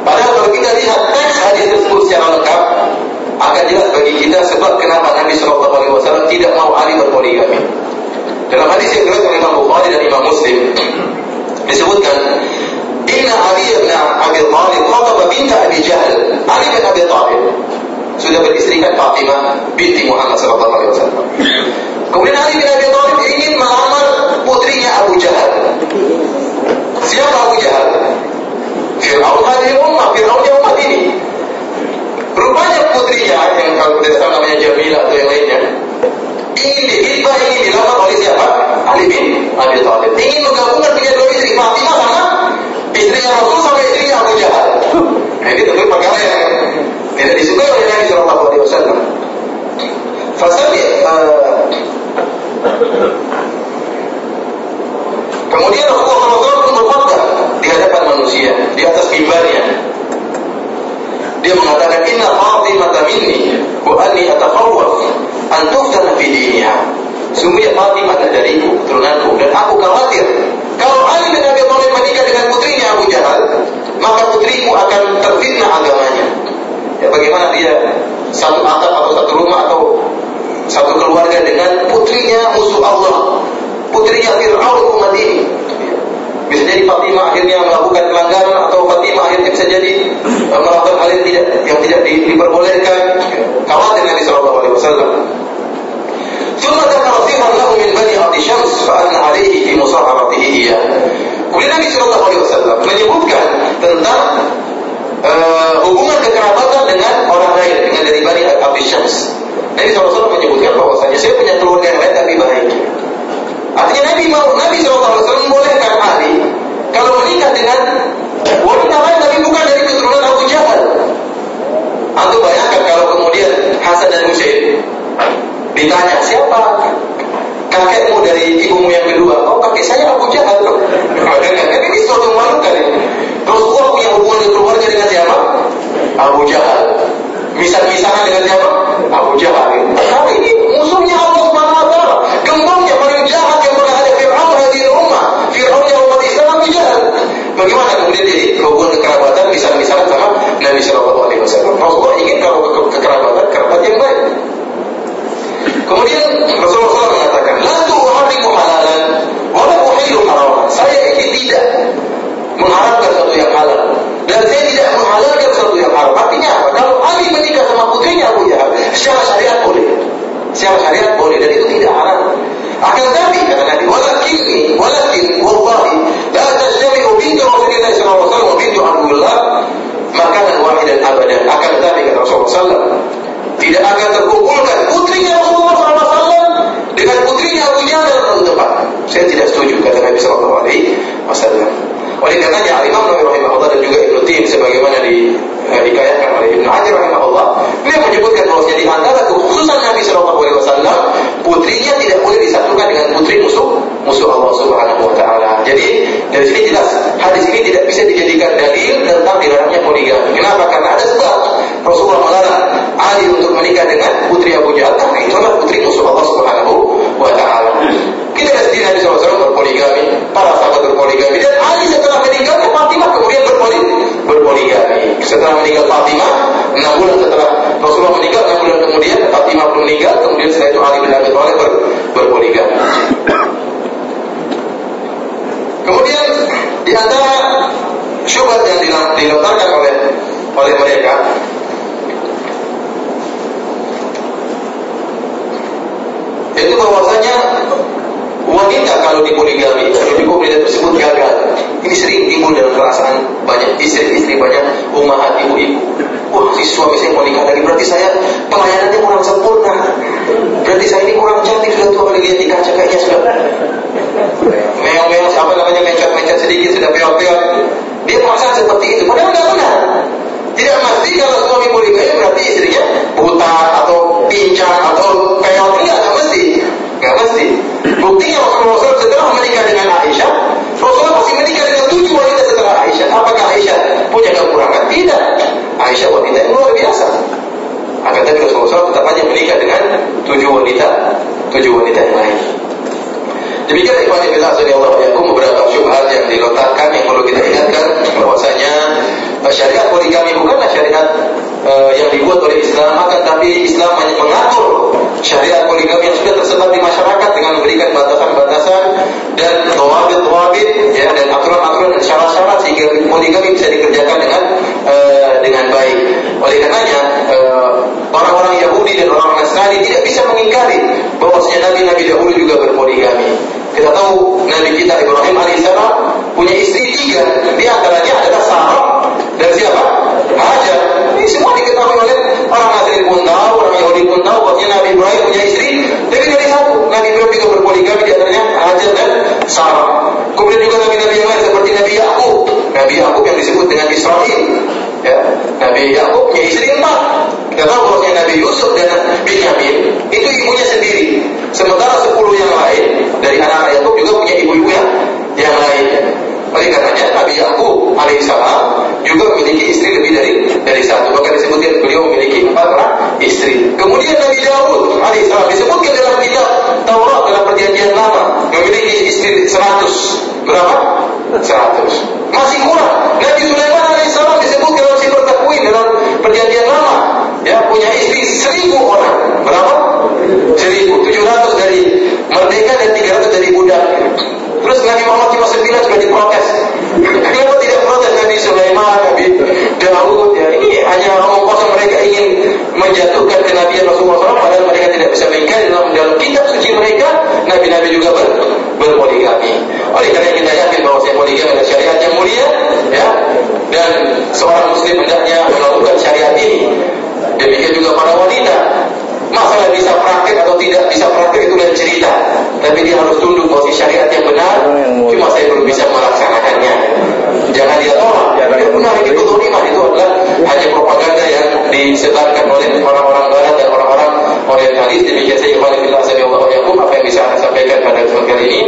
Padahal kalau kita lihat teks hadis tersebut secara lengkap, akan jelas bagi kita sebab kenapa Nabi Shallallahu Alaihi Wasallam tidak mau Ali berpoligami. Dalam hadis yang diriwayatkan oleh Imam Bukhari dan Imam Muslim disebutkan Inna Ali bin Abi Thalib khataba binta Abi Jahal. Ali bin Abi Thalib sudah beristrikan Fatimah binti Muhammad sallallahu alaihi wasallam. Kemudian Ali bin Abi Thalib ingin melamar putrinya Abu Jahal. Siapa Abu Jahal? Fir'aun hadir umat, Fir'aunnya umat ini. Rupanya putrinya yang kalau tidak salah namanya Jamila atau yang lainnya ingin dihibah, ingin dilamar oleh siapa? Ali bin Abi Thalib. Ingin menggabungkan punya dua istri, Fatimah sama istrinya Rasul sama istrinya Abu Jahal. Nah, ini tentu perkara yang tidak disukai oleh Nabi Shallallahu Alaihi Wasallam. Fasali uh, Kemudian Rasulullah SAW berkhutbah di hadapan manusia, di atas mimbarnya. Dia mengatakan, Inna Fatimah minni, wa anni atakhawwaf an tuftana fi diniha. Sungguhnya Fatimah dariku, keturunanku, dan aku khawatir kalau Ali bin Abi Thalib menikah dengan putrinya Abu Jahal, maka putriku akan terfitnah agamanya. Ya, bagaimana dia satu atap atau satu rumah atau satu keluarga dengan putrinya musuh Allah, putrinya Fir'aun umat ini. Bisa jadi Fatimah akhirnya melakukan pelanggaran atau Fatimah akhirnya bisa jadi melakukan hal yang tidak yang tidak di, diperbolehkan. Khawatir Nabi Shallallahu Alaihi Wasallam. ثم ذكر صفا له من بني عبد شمس فأن عليه في مصاحبته إياه. Kemudian Nabi Shallallahu Alaihi Wasallam menyebutkan tentang uh, hubungan kekerabatan dengan orang lain dengan dari Bani Abdi Syams. Nabi SAW menyebutkan bahwasanya saya punya keluarga yang lain tapi baik. Artinya Nabi mau Nabi SAW membolehkan Ali kalau menikah dengan wanita lain tapi bukan dari keturunan Abu Jahal. Antum bayangkan kalau kemudian Hasan dan Husain ditanya siapa kakekmu dari ibumu yang kedua? Oh kakek saya Abu Jahal. Kan ini suatu memalukan ini. Rasulullah punya hubungan keluarga dengan siapa? Abu Jahal. Misal-misalnya dengan siapa? Abu Jahal. Secara syariat boleh dan itu tidak haram. Akan tetapi kata Nabi, walakin walakin wallahi la tajtami'u bintu Rasulullah sallallahu alaihi wasallam wa bintu Abdullah makanan abadan. Akan tetapi kata Rasulullah sallallahu tidak akan terkumpulkan putrinya Rasulullah SAW dengan putrinya Abu Jahal dalam satu tempat. Saya tidak setuju kata Nabi Sallallahu Alaihi Wasallam. Oleh karenanya Imam Nawawi rahimahullah dan juga Ibnu Tin sebagaimana di eh, dikayatkan oleh Ibnu Hajar rahimahullah, beliau menyebutkan bahwasanya di antara kekhususan Nabi Sallallahu Alaihi Wasallam, putrinya tidak boleh disatukan dengan putri musuh musuh Allah Subhanahu Wa Taala. Jadi dari sini jelas hadis ini tidak bisa dijadikan dalil tentang dilarangnya poligami. Kenapa? Karena ada sebab Rasulullah melarang Ali untuk menikah dengan putri Abu Jahal karena itu adalah putri musuh Allah Subhanahu Wa Taala. Kita lihat Nabi SAW berpoligami, para sahabat berpoligami dan Ali setelah meninggal Fatimah kemudian berpoligami. berpoligami. Setelah meninggal Fatimah, enam bulan setelah Rasulullah meninggal, enam bulan kemudian Fatimah belum meninggal, kemudian setelah itu Ali bin Abi Thalib ber, berpoligami. Kemudian di antara syubhat yang dilontarkan oleh oleh mereka itu bahwasanya wanita kalau dipoligami, kalau dipoligami tersebut gagal. Ini sering timbul dalam perasaan banyak istri-istri, banyak umat ibu-ibu. Wah, si suami saya mau nikah lagi, berarti saya pelayanannya kurang sempurna. Berarti saya ini kurang cantik, sudah tua kali lihat di kaca kayaknya sudah meong-meong, apa namanya, mencet-mencet sedikit, sudah peot-peot. Dia perasaan seperti itu, padahal nggak benar. Tidak mesti kalau suami poligami berarti istrinya buta atau pincang atau peot, enggak, nggak mesti. Nggak mesti. Buktinya Rasulullah SAW setelah menikah dengan Aisyah, Rasulullah masih menikah Nabi Yakub punya istri empat. Kita tahu bahwa Nabi Yusuf dan Binyamin itu ibunya sendiri. Sementara sepuluh yang lain dari anak Yakub juga punya ibu-ibu yang yang lainnya. Oleh karenanya Nabi Yakub alaihissalam juga memiliki istri lebih dari dari satu. Bahkan disebutkan beliau memiliki empat orang istri. Kemudian Nabi Daud alaihissalam disebutkan dalam kitab Taurat dalam perjanjian lama memiliki istri seratus. Berapa? Seratus. Masih kurang. Nabi Sulaiman alaihissalam disebut dalam sifat takwin dalam perjanjian lama ya punya istri seribu orang. Berapa? Seribu. Tujuh ratus dari merdeka dan tiga ratus dari budak. Terus Nabi Muhammad cuma sembilan sudah diprotes. Kenapa tidak protes Nabi Sulaiman, Nabi Daud? Ya, ini hanya omong kosong mereka ingin menjatuhkan kenabian Rasulullah SAW padahal mereka tidak bisa mengingkari dalam dalam kitab suci mereka Nabi-Nabi juga ber, berpoligami. Oleh karena kita yakin bahwa saya poligami adalah syariat yang mulia, ya, dan seorang Muslim hendaknya melakukan syariat ini. Demikian juga para wanita. Masalah bisa praktik atau tidak bisa praktik itu lain cerita. Tapi dia harus tunduk posisi syariat yang benar. Cuma saya belum bisa melaksanakannya. Jangan dia tolak. Dia benar itu betul iman itu adalah hanya propaganda yang disebarkan oleh orang-orang barat dan orang-orang orientalis. Demikian saya ikhwan fillah saya Allah apa yang bisa saya sampaikan pada kesempatan ini.